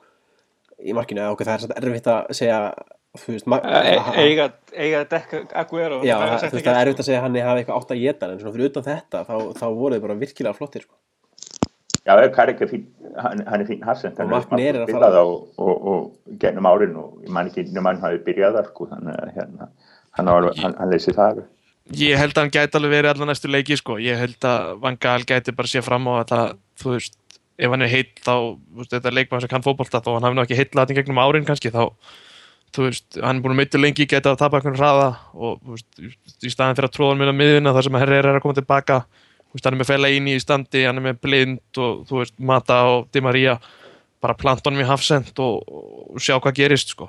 í markinu, ok, það er samt erfitt að segja þú veist, eiga, að dekka Aguero Já, það það, það er erfitt að segja að hann hafi eitthvað átt að geta en svona fyrir utan þetta, þá, þá voru þið bara virkilega flottir sko. Já, Karik er fín, hann, hann er fín Harsend, Og hann Magnér er að spilað fara- á og, og gennum árin og ég man ekki nema hann hafi byrjað sko, hérna, hann, var, hann, hann leysi það. Ég held að hann gæti alveg verið allan næstu leiki sko. Ég held að Van Gaal gæti bara sé fram á að það, þú veist, ef hann er heill þá, þú veist, þetta er leikmann sem kann fótbolta þó hann hafi nú ekki heill að þú veist, hann er búin að meitja lengi gæti að tapa einhvern hraða og veist, í staðin fyrir að tróða hann minna miðuna þar sem Herrera er að koma tilbaka veist, hann er með fela í standi, hann er með blind og þú veist, Mata og Di Maria bara planta honum í hafsend og, og sjá hvað gerist sko.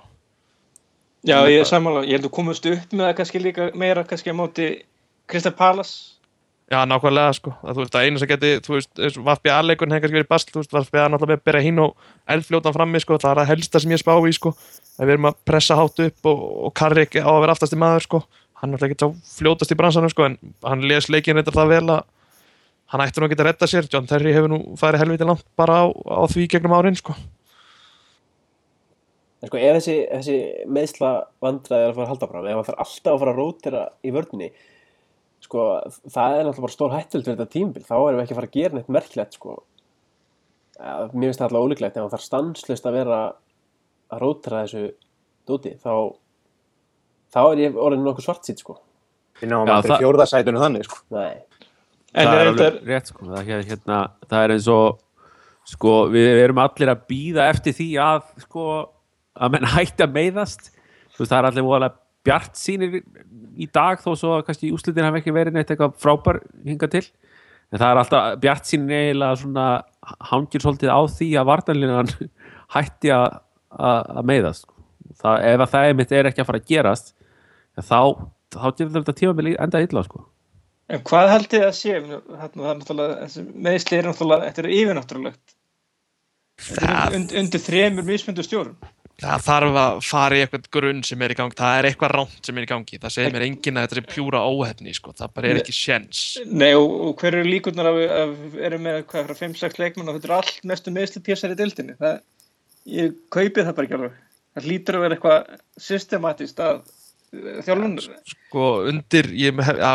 Já, ég er sammála, ég held að komast upp með það kannski líka meira kannski á móti Krista Palas Já, nákvæmlega, sko. Þú veist, það einu sem geti, þú veist, Vafbja-leikurinn hefði kannski verið basl, þú veist, Vafbja náttúrulega bera hín og eldfljótan frammi, sko, það er að helsta sem ég spá í, sko, að við erum að pressa hátt upp og, og Karrik á að vera aftast í maður, sko, hann er náttúrulega ekki sá fljótast í bransanum, sko, en hann les leikinn reyndar það vel að hann ætti nú að geta að redda sér, John Terry hefur nú farið helviti langt bara á, á því gegnum árin, sko. En sko, ef þessi, þessi meðsla vandræði er að fara að halda fram, ef hann þarf alltaf að fara að rótera í vörninni, sko, það er náttúrulega bara stór hættult fyrir þetta tímbil, þá erum við ekki að fara að gera neitt merkilegt, sko. Mér finnst það alltaf ólíklegt, ef hann þarf stanslust að vera að rótera þessu dóti, þá, þá er ég orðin nokkuð svart sko. Við náum aldrei það- fjórðasætunum þannig, sko. Nei, En það er alveg rétt sko það, er, hérna, það er eins og sko við erum allir að býða eftir því að sko að menn hætti að meiðast þú veist það er allir bjart sínir í dag þó svo að kannski úslitin hafi ekki verið neitt eitthvað frábær hinga til en það er alltaf bjart sínir eiginlega svona hangir svolítið á því að vartanlinan hætti að, meiðast sko. það, ef að það einmitt er ekki að fara að gerast þá, þá getur þetta tímabili enda illa sko. En hvað held ég að sé? Þarna, það er náttúrulega, er þetta er yfirnáttúrulegt. Þetta Það, und, undir þremur mismundu stjórum. Það þarf að fara í eitthvað grunn sem er í gangi, það er eitthvað rámt sem er í gangi, það segir mér enginn að þetta er pjúra óhefni, sko, það bara er ekki sjens. Nei, og, og hver eru líkurnar að við erum með hvað frá 5-6 leikmenn og þetta er allt mestu meðsli pjessar í dildinni. Það, ég kaupi það bara ekki alveg. Það lítur að vera eitthvað systematist að eh, þjálfun. Sko, undir, ég, já,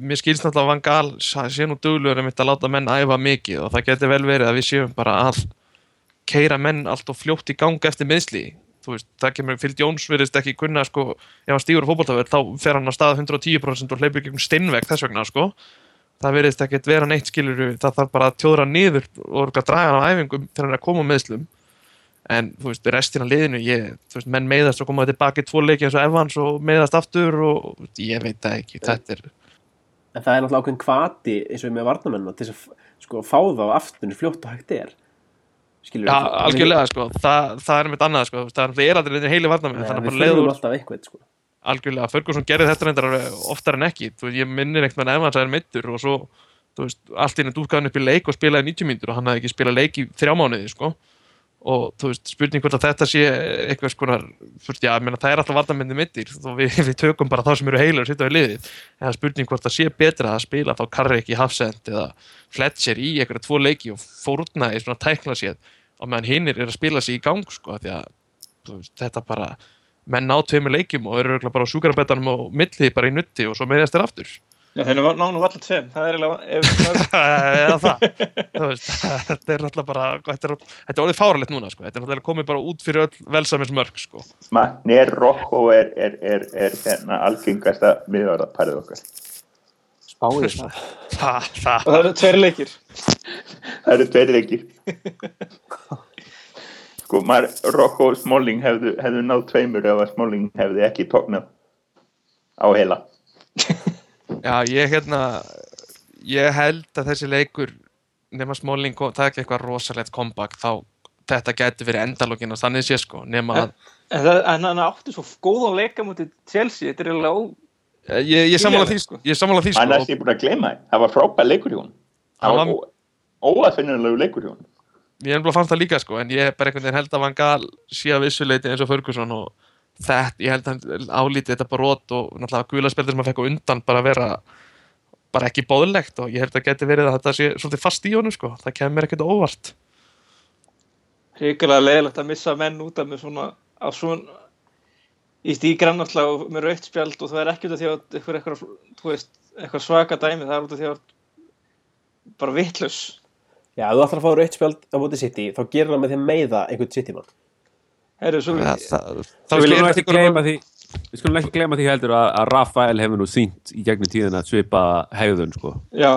mér skilst náttúrulega að Van Gaal sé nú dugluður um að láta menn æfa mikið og það getur vel verið að við séum bara að keira menn allt og fljótt í gang eftir meðsli veist, það kemur, Phil Jones verðist ekki kunna, sko, ef hann stígur á fótboltaverð þá fer hann að staða 110% og hleypur gegn steinveg þess vegna, sko. Það verðist ekkert vera neitt skiluru það þarf bara að tjóðra niður og að draga hann á æfingum þegar hann að koma meðslum en, þú veist, restina liðinu ég, veist, menn meiðast og koma tilbaka í tvo leiki eins og Evans og meiðast aftur og ég veit það ekki, þetta er En það er náttúrulega ákveðin kvati eins og með varnamennina til að sko, fá þá aftur fljótt og hægt er. Skilur Já, algjörlega, sko, það, það er mitt annað, sko, það er aldrei neitt heili varnamenn, Nei, þannig að bara leiður eitthvað, sko. algjörlega, Ferguson gerði þetta reyndar oftar en ekki, þú veist, ég minnir einhvern veginn ef hann sæðir meittur og svo, þú veist, allt í henni dúkaðan upp í leik og spilaði 90 mínútur og hann hafði ekki spilað leik í þrjá mánuði, sko og þú veist, spurning hvort að þetta sé eitthvað skonar, þú veist, já, ég meina það er alltaf vardamenni mittir, þó við, við tökum bara þá sem eru heilir og sitja við liðið, en það er spurning hvort það sé betra að spila þá Karrik í Hafsend eða Fletcher í eitthvað tvo leiki og fórna í svona tækla séð og meðan hinnir er að spila sig í gang, sko, því að þú veist, þetta bara menn ná tveimur leikjum og eru bara á súkarabettanum og milli bara í nutti og svo meðast þeir aftur Já, þeir eru nánum allir tveim. Það er eiginlega, ef, eða það Þú veist, þetta er alltaf bara þetta er, þetta er orðið fáralegt núna sko. þetta er alltaf komið bara út fyrir öll velsaminsmörk sko. Magnir Rocco er, er, er, er hérna algengasta miðvarðarparið okkar. Spáðið það. það, það, og það eru tveir leikir. Það eru tveir leikir. Sko, maður, Rocco og Smalling hefðu, hefðu náð tveimur ef að Smalling hefði ekki tóknað á heila. Já, ég hérna ég held að þessi leikur nema Smalling kom- taki eitthvað rosalegt comeback þá þetta gæti verið endalókin og þannig sé sko nema að En, það, en hann átti svo góðan leika mútið Chelsea. Þetta er eiginlega ó... ég, ég sammála því, sko. ég sammála því Hann sko er því búin að gleyma það. Það var frábær leikur í hún. Það var var- ó- óaðfinnulegu leikur í hún. ég er bara fannst það líka sko en ég er bara einhvern veginn held að Van Gaal sé að vissuleiti eins og Ferguson og þetta, ég held að hann álítið þetta brot og náttúrulega guðlarspeldir sem hann fekk á undan bara vera bara ekki bóðlegt og ég held að geti verið að þetta sé svolítið fast í honum sko, það kemur ekkert óvart Ríkulega leiðilegt að missa menn út af með svona á svona í stígrann náttúrulega og með rautt spjald og það er ekki út af því að eitthvað, eitthvað, þú veist, eitthvað svaka dæmi, það er út af því að bara vittlus. Já, ef þú ætlar að fá rautt spjald á móti City, þá gerir það með þeim meiða einhvern City-mann. Heyrðu, svo, það, það, þá Við skulum ekki gleyma því Við skulum ekki gleyma því heldur að, að Rafael hefur nú sínt í gegnum tíðina að svipa hegðun sko. já,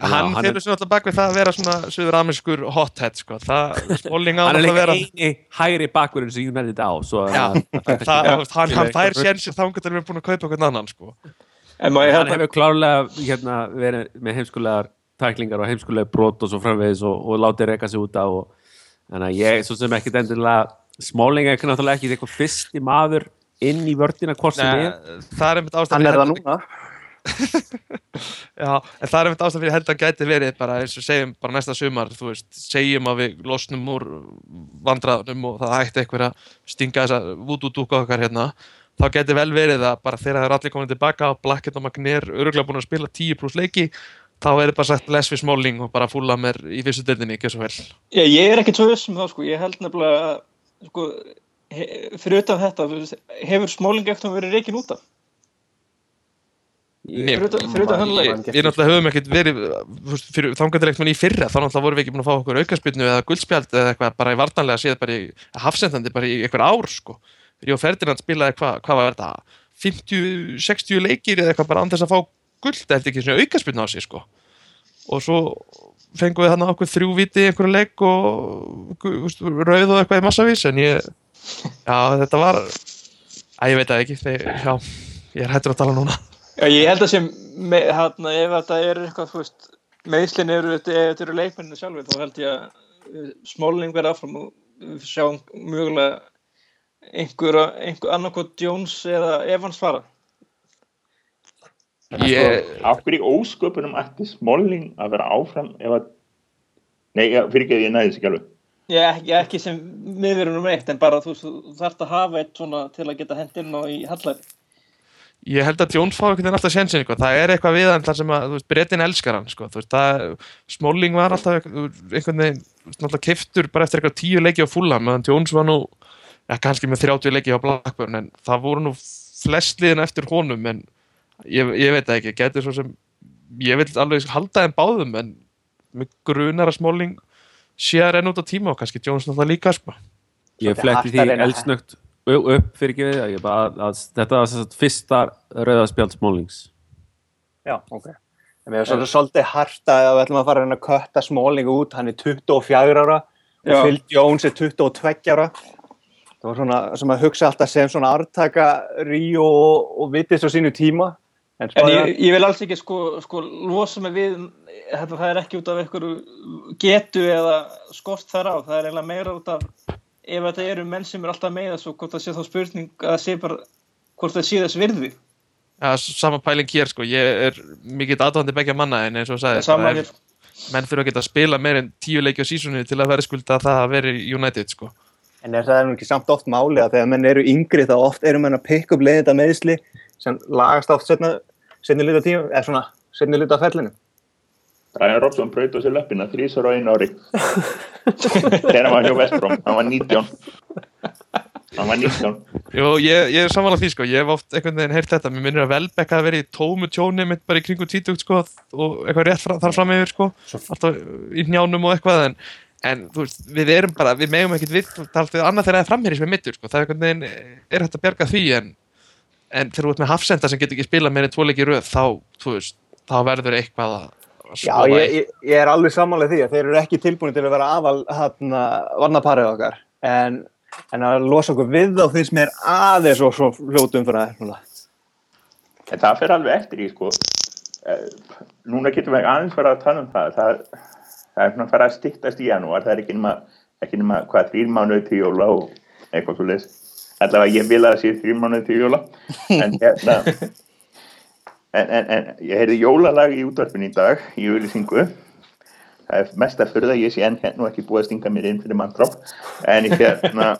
hann hann fyrir sér alltaf bak við það að vera svona söður amerskur hothead sko, það, á Hann er að líka vera eini hægri bakkurinn sem United á svo Já, að, það, hann, hann fær sénsir þá getur við búin að kaupa einhvern annan sko. en má ég hann hefur klárlega hérna, verið með heimskulegar tæklingar og heimskulegar brot og svo framvegis og, og látið reyka sig út á og, þannig að ég, svo sem ekkit endilega Smáling er náttúrulega ekki eitthvað fyrsti maður inn í vördina hvort sem er. það er einmitt ástæð Hann er fyrir held-. Já, en það er einmitt ástæð fyrir held að gæti verið bara eins og segjum bara næsta sumar þú veist, segjum að við losnum úr vandraðunum og það hætti einhver að stinga þessa vúdúdúka okkar hérna þá gæti vel verið að bara þegar það er allir komin tilbaka og Blackett og Magnér öruglega búin að spila 10 pluss leiki þá er það bara sagt less við smáling og bara fúla mér í fyrstu deildinni, ekki svo vel. Já, ég er ekki svo viss um það, sko, ég held nefnilega sko, he, fyrir utan þetta, hefur smóling eftir verið reikin út af? Nei, Fyrir utan- fyrir utan Man- man Við getur- náttúrulega höfum ekkert verið fyrir þangandilegtum í fyrra þá náttúrulega vorum við ekki búin að fá okkur aukaspilnu eða guldspjald eða eitthvað bara í vartanlega séð bara í hafsendandi bara í eitthvað ár sko. Ríó Ferdinand spilaði hvað hva var þetta 50-60 leikir eða eitthvað bara án þess að fá guld eftir ekki svona aukaspilnu á sig sko. og svo fengum við þarna okkur þrjú viti í einhverju leik og rauð og eitthvað í massavís en ég já þetta var að ég veit það ekki þegar, já, ég er hættur að tala núna. Já, ég held að sem, með, hérna, ef þetta er eitthvað, þú veist, meðslinn eru, ef þetta eru leikmenninu sjálfur, þá held ég að smóling verða áfram og við sjáum mögulega einhver, einhver annarkot Jones eða Evans fara Ég, Af hverju ósköpunum ætti Smalling að vera áfram ef að Nei, fyrir ekki að ég næði þessi ekki alveg ég, ekki, ekki sem miðverunum eitt en bara þú, þú þarft að hafa eitt svona til að geta hent inn á í hallari ég held að Jones fá einhvern veginn alltaf sjensin sko. það er eitthvað við hann þar sem að þú veist, Bretin elskar hann sko. Þú veist, það, Smalling var alltaf einhvern veginn alltaf keftur bara eftir eitthvað tíu leiki á fulla meðan Jones var nú ja, kannski með 30 leiki á Blackburn en það voru nú flest liðin eftir honum en ég, ég veit ekki getur svo sem ég vil alveg halda þeim báðum en mig grunar að Smalling sé að renna út á tíma og kannski Jones náttúrulega líka sko. Ég fletti að því að- eldsnögt upp fyrir ekki við að, að, að þetta var sem sagt fyrsta rauðaspjald smólings Já, ok. En mér er svolítið, svolítið harta að við ætlum að fara að reyna að kötta Smalling út, hann er 24 ára og Já. Phil Jones er 22 ára. Það var svona sem að hugsa alltaf sem svona artaka Ríó og, og vitið svo sínu tíma. En, En spáðu- ég, ég vil alls ekki sko, sko losa mig við þetta, það er ekki út af einhverju getu eða skort þar á, það er eiginlega meira út af ef þetta eru menn sem er alltaf með þessu hvort það sé þá spurning að sé bara hvort það sé þess virði ja, sama pæling hér sko. ég er mikill aðvandi begja manna en eins og sagði Sama það er- hér. menn þurfa að geta að spila meir en tíu leiki á sísunni til að vera skulda að það að vera United sko. En er það er nú ekki samt oft máli að þegar menn eru yngri þá oft eru menn að pikka upp leiðinda meðsli sem lagast oft setna, setni luta tíma, eða svona setni luta af fellinu. Brian Robson braut á sér löppina þrísar á einu ári. Þegar hann var hjá Vestbróm hann var 19 hann var 19 Jú, ég, ég er samanlega því sko, ég hef oft einhvern veginn heyrt þetta, mér minnir að Velbek hafi verið í tómu tjóni mitt bara í kringu títugt sko og eitthvað rétt fra, þar fram yfir sko. Alltaf í njánum og eitthvað en, en þú veist, við erum bara, við megum ekkert við taltið annað þegar það er framherri sem er mittur sko, það er einhvern veginn, er hægt að bjarga því en, en þegar þú ert með hafsenda sem getur ekki spilað meir en tvo leiki í röð, þá, veist, þá verður eitthvað að að Já, ég, ég, ég er alveg sammála því að þeir eru ekki tilbúin til að vera aðal hann varnaparið okkar. En, en að losa okkur við þá finnst mér aðeins og svo fljótum fyrir það núna. en það fer alveg eftir í sko. Eh, núna getum við aðeins fara að tala um það. Það, það er svona að fara að styttast í janúar. Það er ekki nema, ekki nema hvað þrýr mánuði til jóla og eitthvað svo leys allavega ég vil að það sé þrýr mánuði til jóla. En hérna en, en, en ég heyrði jólalag í útvarpin í dag í auðlýsingu það er mest að fyrða ég sé enn hérna ekki búið að stinga mér inn fyrir manndróp en ég hérna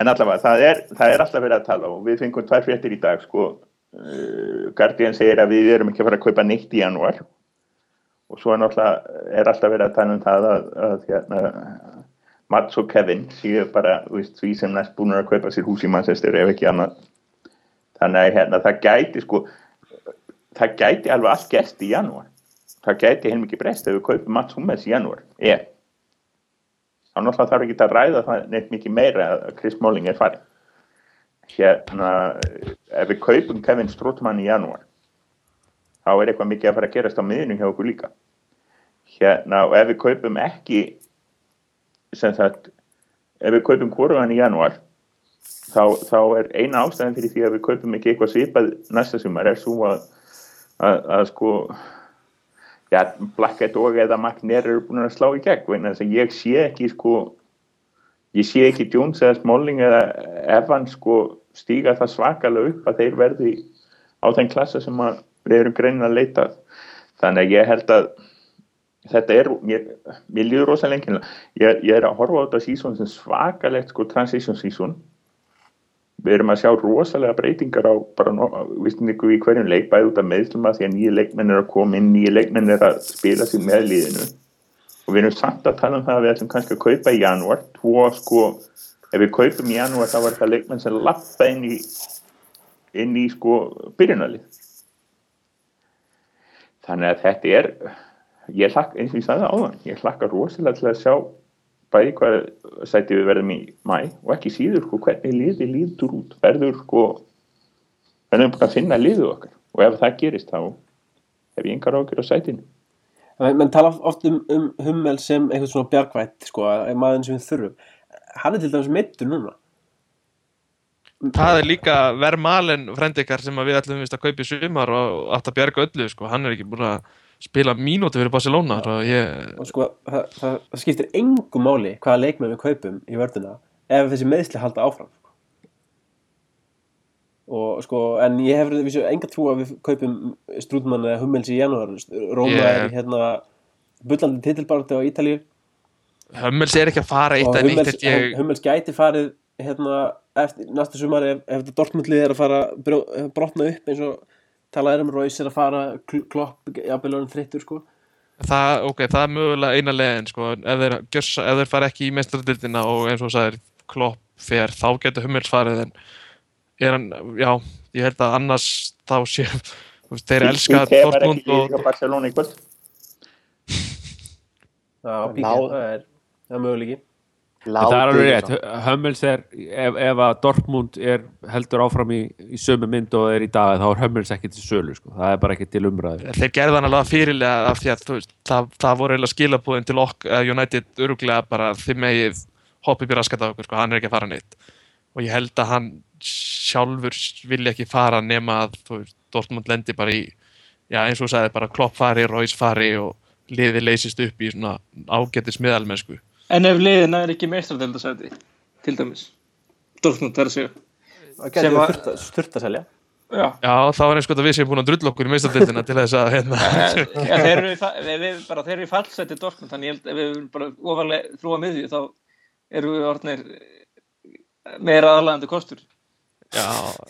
en allavega það er, það er alltaf verið að tala og við fengum tvær fréttir í dag sko. Uh, Guardian segir að við erum ekki að fara að kaupa neitt í janúar. Og svo er er alltaf verið að tala um það að, að hérna, Mats og Kevin séu bara veist, því sem næst búin að kaupa sér hús í Manchester ef ekki annað. Þannig að hérna, það gæti sko það gæti alveg allt gerst í janúar. Það gæti heilmikið breyst ef við kaupum Mats Hummels í janúar ef. Þá náttúrulega þarf ekki að ræða það neitt mikið meira að Chris Smalling er farið hérna ef við kaupum Kevin Strootman í janúar þá er eitthvað mikið að fara að gerast á miðinu hjá okkur líka. Hérna og ef við kaupum ekki sem sagt ef við kaupum hvorugan í janúar þá, þá er eina ástæðan fyrir því að við kaupum ekki eitthvað svipað næsta sumar er svo að, að, að sko já, Blackett og eða Magnér eru búin að slá í gegn ég sé ekki sko ég sé ekki Jones eða Smalling eða Evans sko stíga það svakalega upp að þeir verði á þeim klassa sem við erum greinin að leita þannig að ég held að þetta er, mér, mér líður rosa lengi ég, ég er að horfa á þetta sísón sem svakalegt sko transition sísón við erum að sjá rosalega breytingar á bara vistum ykkur í hverjum leik bæði út af meðslum að því að nýju leikmenn er að koma inn nýju leikmenn er að spila sig með liðinu. Og við erum samt að tala um það að við ætlum kannski að kaupa í janúar. Tvo sko, ef við kaupum í janúar þá var það leikmenn sem lappa inn í inn í sko byrjunalið þannig að þetta er ég hlakka, eins og ég sagði áðan ég hlakka rosalega til að sjá bæði hvað sæti við verðum í mæ og ekki síður sko hvernig liði líður út. Verður sko verðum bara að finna liðu okkar. Og ef það gerist þá hef ég engar ágjör á sætinu. Menn men tala oft um, um Hummel sem eitthvað svona bjargvætt sko, að maðurinn sem við þurfum. Hann er til dæmis meittur núna. Það er líka Vermalen frendikar sem við ætlum að kaupa í sumar og átt að bjarga öllu sko. hann er ekki búin að spila mínúti fyrir Barcelona ég, og sko, það, það, það skiptir engum máli hvaða leikmenn við kaupum í vörduna ef þessi meðsli halda áfram sko. og sko, en ég hef vissu enga trú að við kaupum Strúdmann eða Hummels í janúar. Róma Ég- er hérna bullandi titilbarti á Ítalíu. Hömmels er ekki að fara eitt Hummels, held ég Hummels gæti farið hérna eftir næsta sumar ef, ef þetta Dortmundlið er að fara brotna upp eins og talað er um Royce er að fara Kl- Klopp, jafnvel orðin þreyttur sko. Það, ok, það er mögulega eina leiðin sko, ef þeir, gjössa, ef þeir fara ekki í mestradildina og eins og þú sagðir klopp fer, þá getur Hummels farið en er hann, já, ég held að annars þá sé þeir elska Dortmund ekki og Barcelona í kvöld. Það er, er möguleiki það er alveg rétt, Hummels er ef, ef að Dortmund er heldur áfram í, í sömu mynd og er í dag þá er Hummels ekki til sölu, sko. það er bara ekki til umræðu. Þeir gerði hann alveg fyrirlega af því að veist, það, það voru eiginlega skilabúðin til ok, uh, United öruglega bara þið megið hoppið býr raskat á okkur, sko, hann er ekki að fara neitt. Og ég held að hann sjálfur vilja ekki fara nema að veist, Dortmund lendi bara í já, eins og þú sagði, bara klopp fari, Royce fari og liði leysist upp í svona ágætis miðalmennsku En ef liðina er ekki meistradeldasæti, til dæmis, Dortmund, er að segja. Það Sem getur að- þurft að- selja Já, Já, þá er eins og að við séum búin að drulla okkur í meistardildina til þess að hérna, ja, þeir eru í fa- við, við, bara, þeir eru í fallseti Dortmund, þannig ég held ef við bara ofarlega þrúa miðju þá eru við orðnir meira aðlægandi kostur. já,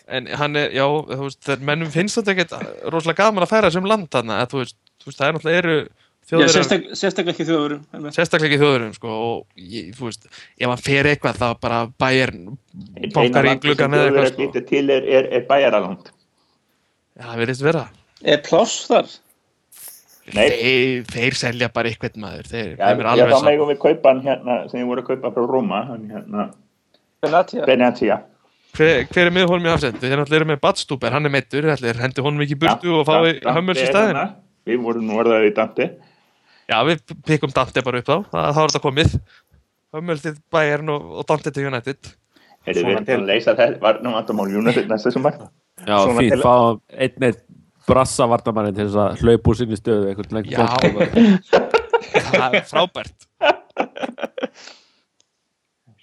en hann er, já, þú veist, mennum finnst þetta ekkert rosalega gaman að færa þessum land þarna, þú veist, það er náttúrulega eru Já, sérstak, sérstaklega ekki þjóðurum. sérstaklega ekki þjóðurum, sko, og ég, þú veist, ef hann fer eitthvað, þá bara bæjar bankar í gluggan eða eitthvað, sko, til er, er, er bæjaraland já, það verðist vera. Er pláss þar? Nei. Þeir, þeir selja bara eitthvað maður, þeir, Já, þeim er já, alveg þá saman. megum við kaupa hann hérna sem ég voru að kaupa frá Róma hann hérna, Benatia? Benatia Hver, hver er miðhólmi afsend? Þeir náttúrulega eru með Badstúber, hann er meittur, hendi honum ekki í burtu og fái í er staðinn. hérna. Við vorum nú orðaðið í Dante Já, við pikkum Dante bara upp þá, það, þá er þetta komið. Til Bayern og, og Dante til United. Svona við til- að leysa það. Varnum vandamál United næsta sumar? Já, Svona fínt, til- fá einn eitt brassa vartamannin til þess að hlaupa úr sinni stöðu lengur Já, það er frábært.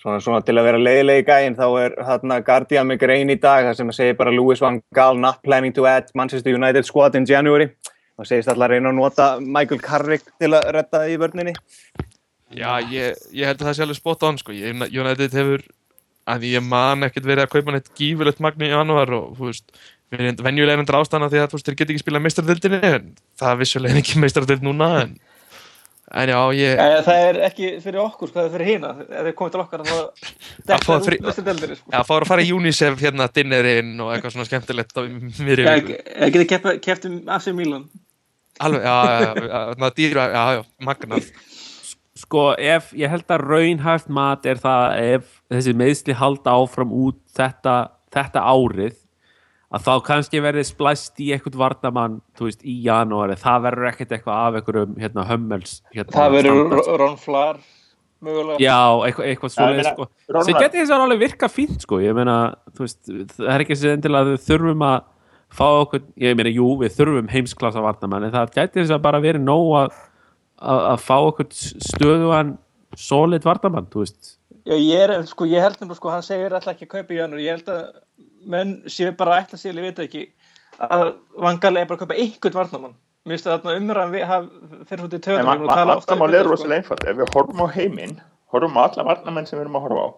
Svona, svona til að vera leiðilegi gæinn þá er þarna Guardian með grein í dag þar sem að segja bara Louis van Gaal not planning to add Manchester United squad in January og segist alltaf að reyna að nota Michael Carrick til að redda í vörninni Já, ég, ég held að það sé alveg spot on, sko. Ég, United hefur, að ég man ekkert verið að kaupa neitt gífurlegt magni í januar og, þú veist, við erum venjulega ástæðan af því að, þú veist, þeir geta ekki spilað meistardildinni, en það er vissulega ekki meistardild núna, en, en já, ég, Ja, það er ekki fyrir okkur, hvað er fyrir hína? Ef þeir komið til okkar þá Að fá frí- Þessi deldinni, sko. Já, fáður að fara í UNICEF hérna dinnerinn og eitthvað svona skemmtilegt á mér Já, viku. ég geti keppt keppt um AC Milan. Alveg, já, dýra, já, já, magnað. sko ef ég held að raunhæft mat er það ef þessi meðsli halda áfram út þetta, þetta árið að þá kannski verði splæst í eitthvað vardamann, þú veist, í janúari það verður ekkert eitthvað af einhverjum hérna, hömmels hérna, Það verður standard. Ron Flar, mögulega. Já, eitthvað, eitthvað Já, svo ég meina, sko. Sem geti þess að alveg virka fínt sko. ég meina, þú veist, það er ekki sem endilega að við þurfum að fá okkur ég meina, jú, við þurfum heimsklassa vardamann en það geti þess að bara verið nóg að, að, að fá okkur stöðuan solid vardamann, þú veist Já, ég er, sko, ég held nefnilega, sko, hann segir alltaf ekki að kaupa í janúar. Ég held að menn séu bara ætla sér, ég veit ekki, að vangarlega er bara að kaupa einhvern varnamann. Mér finnst það þarna umræðan við fyrir í En töðunum og tala ofta um er þetta, einfalt ef við horfum á heiminn horfum á alla varnamenn sem við erum að horfa á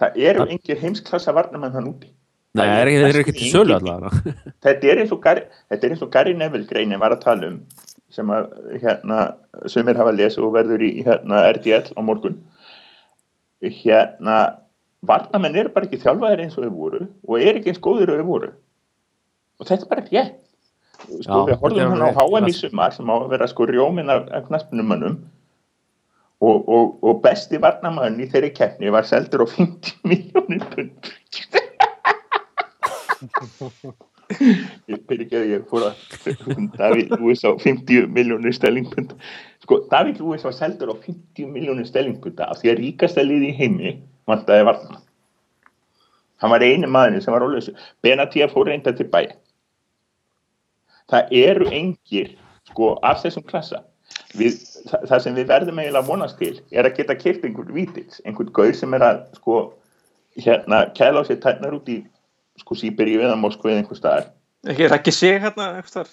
það eru engir heimsklassa varnamenn þann úti Nei, Það er, er þeir eru næstum ekki til sölu allavega. Þetta er eins og Gary, þetta er eins og Gary Neville greinin var að tala um sem að hérna sumir hafa lesið og verður í hérna RDL á morgun. Hérna varnamenn eru bara ekki þjálfaðir eins og þau voru og eru ekki eins góðir og þau voru. Og þetta er bara rétt. Sko, Já, við horfum hann á rétt, HM í sumar sem á að vera sko rjómin af, af knaspunumönnum og, og, og besti varnamæðurinn í þeirri keppni var seldur á 50 miljónir pund ég fyrir ekki að ég fór að David Lewis á 50 miljónir stellingpund sko David Lewis var seldur á 50 miljónir stellingpunda af því að ríkasta liði í heimi vantaði varna hann var eini maðurinn sem var lausu. Benatia fór reynda til bæja það eru engir sko af þessum klassa. Við, það, það sem við verðum eiginlega að vonast til er að geta kert einhvern vítils einhvern gaur sem er að sko hérna kæla á sér tætnar út í sko Sýberíu eða Moskva eða einhver staðar. Ekki, er ekki sé hérna einhver staðar?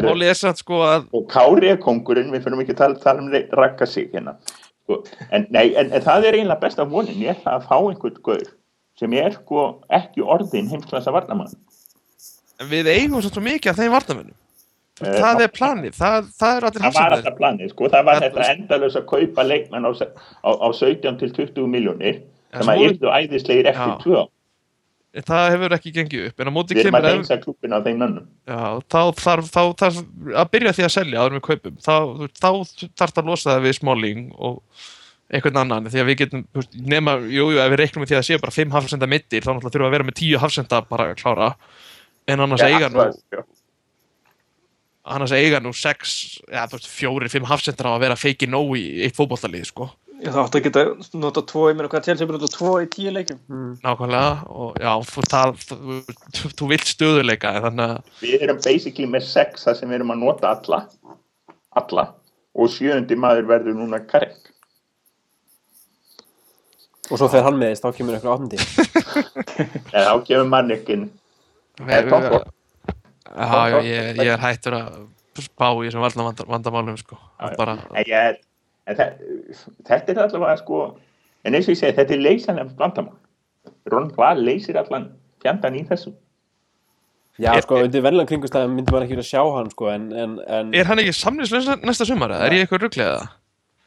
Málið er satt sko að og Kári er kongurinn, við fyrir mikið að tala, tala um rakka sig hérna. Sko. en, nei, en, en það er eiginlega besta vonin ég ætla að fá einhvern gaur sem ég er sko ekki orðin heimsklasa varnamann en við eigum svo mikið af þeim varnamennum eh, Það, það er planið, það, það er allir hans Það var alltaf planið, sko, það var þetta endalus að kaupa leikmenn á, á, á 17 til 20 miljónir sem að yrðu æðislegir eftir 2 það hefur ekki gengið upp en á móti við kemur já, þá þarf að byrja því að selja áður við kaupum. Þá, þá þarf það að losa það við Smalling og einhvern annan því að við getum, nema, jú, jú, ef við reiknum með því að séu bara 5 hafsenda mittir þá náttúrulega þurfum við að vera með 10 hafsenda bara að klára. En annars eiga nú Já, annars eiga nú 6, ja, þú veist, 4-5 hafsendar á að vera feiki nóg í eitt fótbollalið, sko Ég þá átti að geta nota tvo, ég meina hvað til sem er nota tvo í tíu leikjum. nákvæmlega og já, þú, það, þú, þú, vilt stöðuleika en þannig að við erum basically með sex það sem við erum að nota alla alla og sjöundi maður verður núna karek Og svo þegar hann meðist, þá kemur eitthvað áttundi. en þá kemur við, já, já, ég, ég er hættur að spá í þessum vanda, vandamálum sko. Já, já. bara, en, ég, en þe þetta er allavega sko en eins og ég segi, þetta er leysanlega vandamál Ron Val leysir allan fjandan í þessu Já, Er- sko, undir venlega kringustæðum myndi maður ekki vilja sjá hann, sko, en... en, en er hann ekki samningslaus næsta sumar eða er ég eitthvað rugglega það?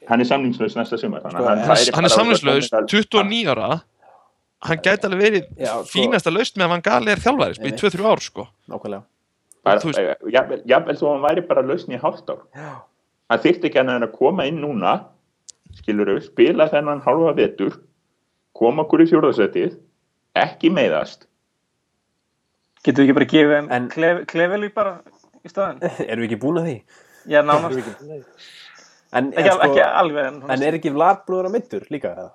hann er samningslaus næsta sumar þannig Sko, að hann- hann, hann er samningslaus 29 ára hann gæti alveg verið Já, sko- fínasta laust með að hann gali er þjálfæri sko, í Einmitt. 2-3 ár sko. Nákvæmlega. eh, jafnvel, jafnvel svo hann væri bara lausn í hálft ár hann þyrfti ekki hann að koma inn núna skilur við, spila þennan hálfa vetur koma okkur í fjórðasettið ekki meiðast Getur við ekki bara gefið þeim En- klef, klefeli bara í staðin? Erum við ekki búin að því? Já, nánast. En, en, Ekki, sko, ekki alveg, en, en er ekki búin að mittur líka? eða?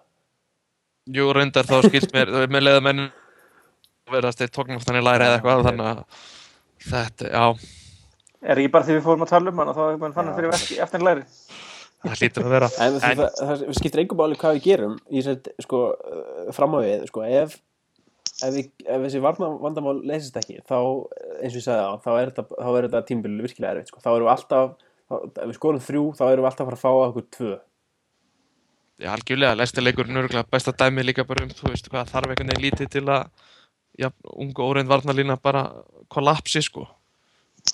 jú reyndar þá skilst mér með leiða menn verðast þeir tóknum þannig læra eða eitthvað þannig að þetta, já, er ekki bara því við fórum að tala um hann og þá er mann fann hann fyrir verki eftir læri. það hlýtur að vera. En, en það, það, það skiptir engum máli hvað við gerum. Í að sko, uh, fram á við sko, ef, ef, við, ef þessi varna vandamál leysist ekki þá, eins og ég sagði á, þá er þetta, þá er þetta tímbil virkilega erfitt sko. þá erum við alltaf, þá, ef við skorum þrjú þá erum við alltaf að fara að fá að okkur tvö. Já, algjörlega, lestileikur nörgulega besta dæmi líka bara um, þú veist hvað þarf einhvern veginn lítið til að já, ungu óreind varnalína bara kollapsi sko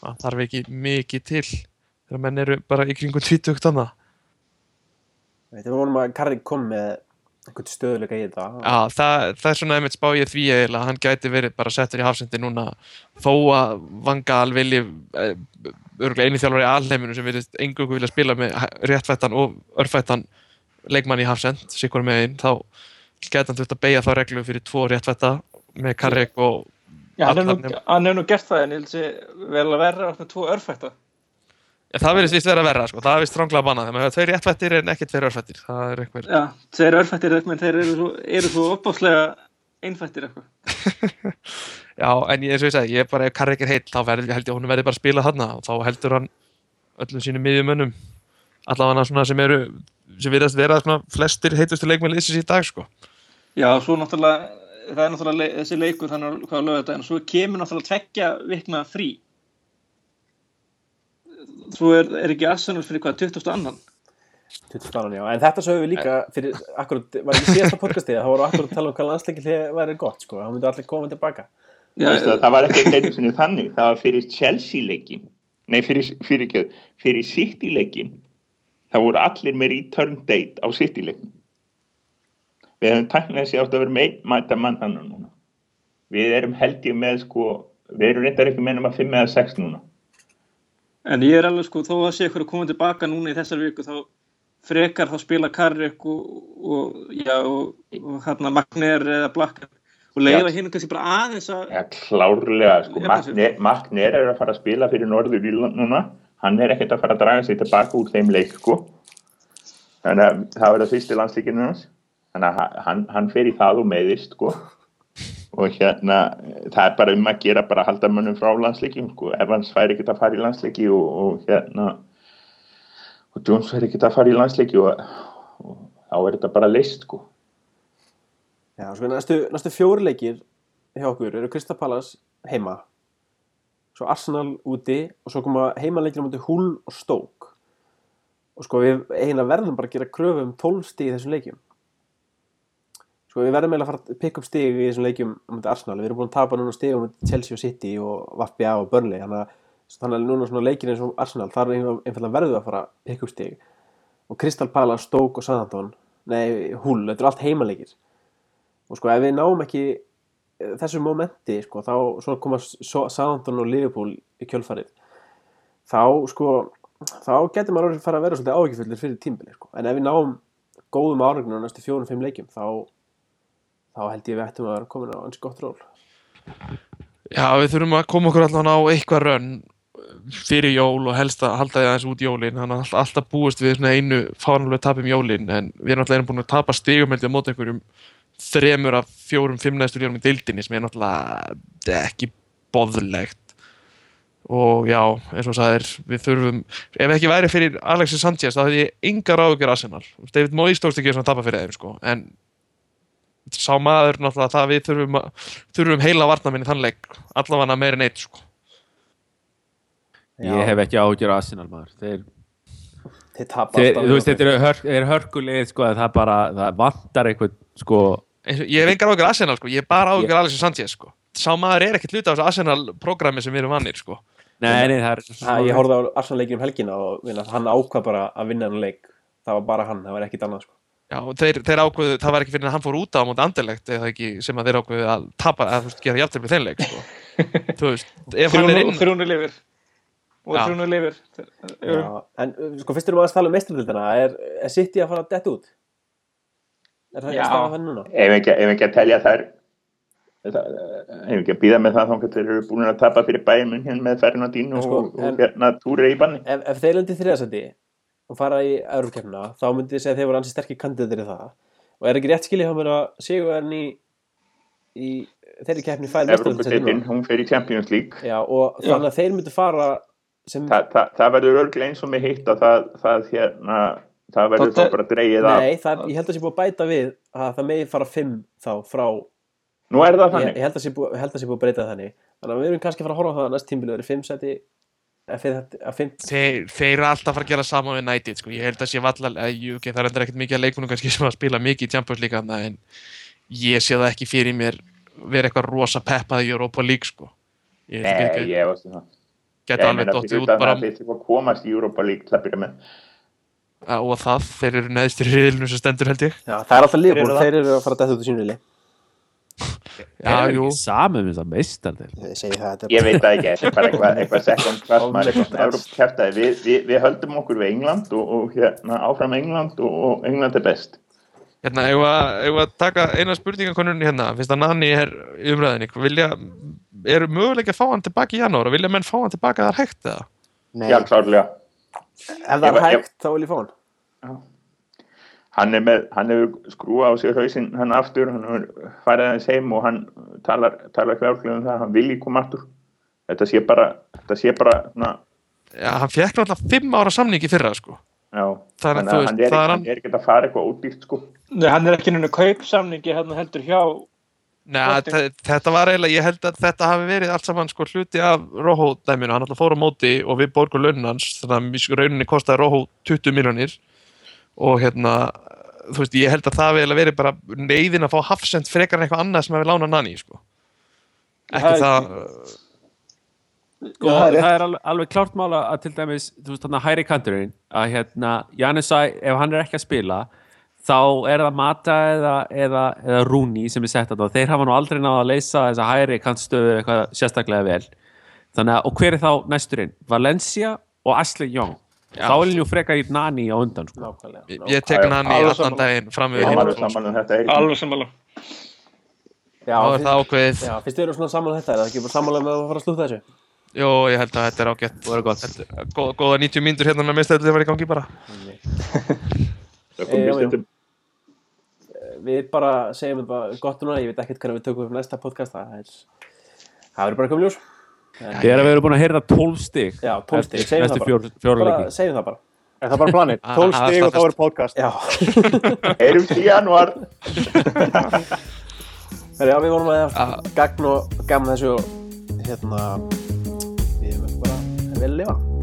það þarf ekki mikið til þegar menn eru bara í kringum 20 annað. Við vonum að Karri kom með einhvern stöðuleika í þetta. Já, það, það er svona einmitt spá ég því að hann gæti verið bara settur í hafsendi núna þó að Vangal vilji eh, örgulega eini þjálfur í alheiminu sem vilja engungu vilja spila með réttfættan og örfættan leikmann í hafsend, sikkur með einn þá gæti hann þurft að beigja þá reglu fyrir tvo réttfætta með Karrek og Já, hann hefur nú, hann nú gert það en ég held sé vel að verra með tvo örfætta. ja, það verðist vist vera verra, sko, það er vist stránglega bannað þegar hefur tveir réttfættir en ekki tveir örfættir. Það er Já, þeir örfættir menn þeir eru svo, eru svo uppáðslega einfattir eitthvað. já, en ég, eins og ég segi ég er bara, ef Karrek er heill, þá verð, held ég að hún verði bara að spila þarna. Og þá heldur hann öllum sínum miðjumönnum allavega svona sem eru sem virðast vera svona flestir heitustu liðsins í dag, sko. Já, svo náttúrulega, það er náttúrulega le þessi leikur þannig að hvað lögðu þetta en svo kemur náttúrulega tveggja vikna frí. Svo er, er ekki Arsenal fyrir hvað, 20. annan? 20 annan, já. en þetta sögum við líka fyrir, akkurat, var ekki síðasta podcastið þá voru akkurat að tala um hvað landsleikil væri gott sko, þá myndu allir koma tilbaka Já, Veistu að það var ekki einu sinni þannig það var fyrir Chelsea leikin nei fyrir, fyrir, fyrir, fyrir City leikin það voru allir með return date á City leikin við hefum tæknilega sér átt að vera með mæta mann þannig núna. Við erum held ég með sko við erum reyndar ekki með nema 5 eða 6 núna. En ég er alveg sko, þó að sé ykkur að koma tilbaka núna í þessar viku þá frekar þá spila Karrik og, og, já, og, og hérna Magner eða Blackar og leiða hérna kannski bara aðeins að ja, klárlega sko. Magner, Magner er að fara að spila fyrir Norður Írland núna. Hann er ekkert að fara að draga sig tilbaka úr þeim leik sko. Þannig að það verður fyrsti landslíkinu hans þannig að hann, hann fer í það og meðist sko. Og hérna það er bara um að gera bara að halda mönnum frá landslíkjum sko. Ef hans fær ekkert að fara í landslíki og, og hérna og Jones fær ekkert að fara í landslíki og, og þá er þetta bara list sko. Já, sko, næstu, næstu fjóri leikir hjá okkur eru Crystal Palace heima svo Arsenal úti og svo koma heimaleikina mútið Hull og Stoke. Og sko við eina verðum bara að gera kröfu um 12 stig í þessum leikjum sko við verðum eiginlega að fara að pikka upp stig í þessum leikjum um þetta Arsenal, við erum búin að tapa núna stig um Chelsea og City og VFBA og Burnley. Þannig að að núna svona leikir eins og Arsenal þar er einfallega verðum við að fara að pikka upp stig. Og Crystal Palace, Stoke og Southampton. Nei, Hull, þetta eru allt heimaleikir. Og sko ef við náum ekki eh, þessu momenti sko, þá svo koma So- Southampton og Liverpool í kjölfarið. Þá sko þá getur maður orðið fara að vera svolítið áhyggjufullir fyrir tímbili sko. en ef við náum góðum áregnum á næstu fjórum-fimm leikjum þá, þá held ég við ættum að vera komin á ans gott ról. Já, við þurfum að koma okkur allan á eitthvað rönn fyrir jól og helst að halda því aðeins út jólin. Þannig að alltaf, alltaf búist við einu fáranlega tapum jólin en við erum alltaf búin að tapa stigumældi á móti einhverjum þremur af fjórum, fimm næstur jólum í deildinni sem er náttúrulega ekki boðlegt. Og já, eins og sagðir við þurfum, ef ekki væri fyrir Alexis Sanchez þá hefði ég engar áhugjur Arsenal. David Moyes stókst ekki að tapa fyrir þeim sko. en sá maður náttúrulega það við þurfum, að, þurfum heila varnamenn í þann leik allavega meir en eitt sko. Ég hef ekki áhugjur á Arsenal maður þeir, þeir þeir, þú veist, þetta er, hör, er hörkulegið sko, að það bara, það vantar eitthvað sko, og- ég hef engar áhugjur Arsenal sko. ég er bara áhugjur Alexis Sanchez sko. sá maður er ekkert hluta á þessu Arsenal-programmi sem við erum vannir sko. nei, nei, það er Ha, ég horfði á Arsenal leikin um helgina og vinna, hann ákvað bara að vinna hann leik það var bara hann, það var ekkit annað sko. Já, og þeir, þeir ákveðu, það var ekki fyrir að hann fór út á móti andelegt eða ekki sem að þeir ákveðu að tapa eða þú veist, gera jafntöfli þeim leik sko. þú veist, ef hann er inn Þrjúnu lifir og Já. þrjúnu lifir en sko fyrst erum við að tala um meistradildina er, er City að fara að detta út? Er það ekki staða þannig núna? ef ekki, ef ekki að telja þær það- ef ekki að býða með það þá þeir eru búin að tapa fyrir hérna með Fernandín og, sko, og en- hérna Túri í banni Ef, ef þeir og fara í Európkeppna þá myndi ég segja að þeir voru ansi sterkir kandidatir í það. Og er ekki rétt skilið hjá mér að Sigurðan í, í þeirri keppni fær núna? hún fer í Champions League. Já, og Já. þannig að þeir myndu fara sem Þa, það, það verður örglega eins og með hitt að það, það hérna það verður Það- þá bara dreigið af. Nei, það, ég held að sé búið að bæta við að það megi fara fimm þá frá nú er það þannig. Ég held að sé búið, ég held að sé búið að breyta þannig. Þannig að við erum kannski að fara að horfa á það að næst tímbil verið fimm seti þeir, þeir eru alltaf að fara að gera saman við United sko. ég held að sé jú, okay, það er endur ekkert mikið að leikunum kannski sem að spila mikið í Champions League þarna, en ég sé það ekki fyrir mér vera eitthvað rosa peppað í Europa League sko. ég Nei, ég veist það. geta alveg fyrir út bara það þeir að komast í Europa League til að byrja með. Og það, þeir eru neðstir í riðilinu sem stendur held ég. Já, það er alltaf lífbúl, Þeir eru að fara að detta út í sínvili Já, er jú, samið með það meistar þeir Ég ég veit það ekki, þetta er bara eitthvað, eitthvað second class maður, Ofnlegt eitthvað Evróp kjartaði við, við, við höldum okkur við England og, og hérna áfram England og, og England er best. Hérna, eigum við að- við taka eina spurningakonunni hérna, finnst að Nani er í umræðinni, vilja eru möguleik að fá hann tilbaka í janúar og vilja menn fá hann tilbaka þar hægt eða? Nei, já, klárlega. Ef það er hægt, þá vil ég fá hann hann er með, hann hefur skrúa á sig hausinn hann aftur, hann hefur farið aðeins heim og hann talar, talar fjárklega um það, hann vilji koma aftur. Þetta sé bara, þetta sé bara na, Já, hann fekk náttúrulega fimm ára samning í fyrra sko. já, Það er- að veist, hann er, hann hann- er ekki að fara eitthvað ódýrt sko. Nei, hann er ekki nynnu kaupsamningi hérna heldur hjá Nei, þetta var eiginlega, ég held að þetta hafi verið allt saman sko hluti af Róhó dæminu, hann alltaf fór á móti og við borgum launin hans, þannig að í rauninni kostaði Róhó 20 miljonir og hérna, þú veist, ég held að það hafi eiginlega verið bara neyðin að fá hafsend frekar en eitthvað annað sem hefði lánað Nani, sko. Ekki Það það, sko, Já, það er það er alveg, alveg klárt mála að til dæmis, þú veist, þarna hæri kanturinn að hérna, Janusæ, ef hann er ekki að spila þá er það Mata eða, eða, eða Rúni sem er sett að þeir hafa nú aldrei náða að leysa þessa hæri kantstöðu eitthvað sérstaklega vel þannig að, og hver er þá næsturinn? Valencia og Young Já. Þá er njú frekar í Nani á undan sko. Nákvæmlega ég, ég tek Nani allan sammála. daginn fram við saman um alveg sammála Já, þá er það ákveðið, já, fyrst við erum svona saman þetta, er það ekki bara samanlega með að fara að slúta þessu? jú, ég held að þetta er ágætt. Er. Þetta er góð- Góða 90 mínútur hérna með mistæðlega var í gangi bara. Eh, stundum- Við bara segjum þetta gott núna, ég veit ekkert hvernig við tökum upp næsta podcast, það er, það verður bara komið ljós. þegar við erum búin að heyra 12 stig Já, 12 stig, segjum það bara. fjóra Bara leiki segjum það bara. Er það bara planið? Ah, 12 ah, stig og þá er podcast. Já. Heyrjumst í janúar Herri, já, við vorum að Já. hafa gagn og gaman þessu og hérna við erum bara vel að lifa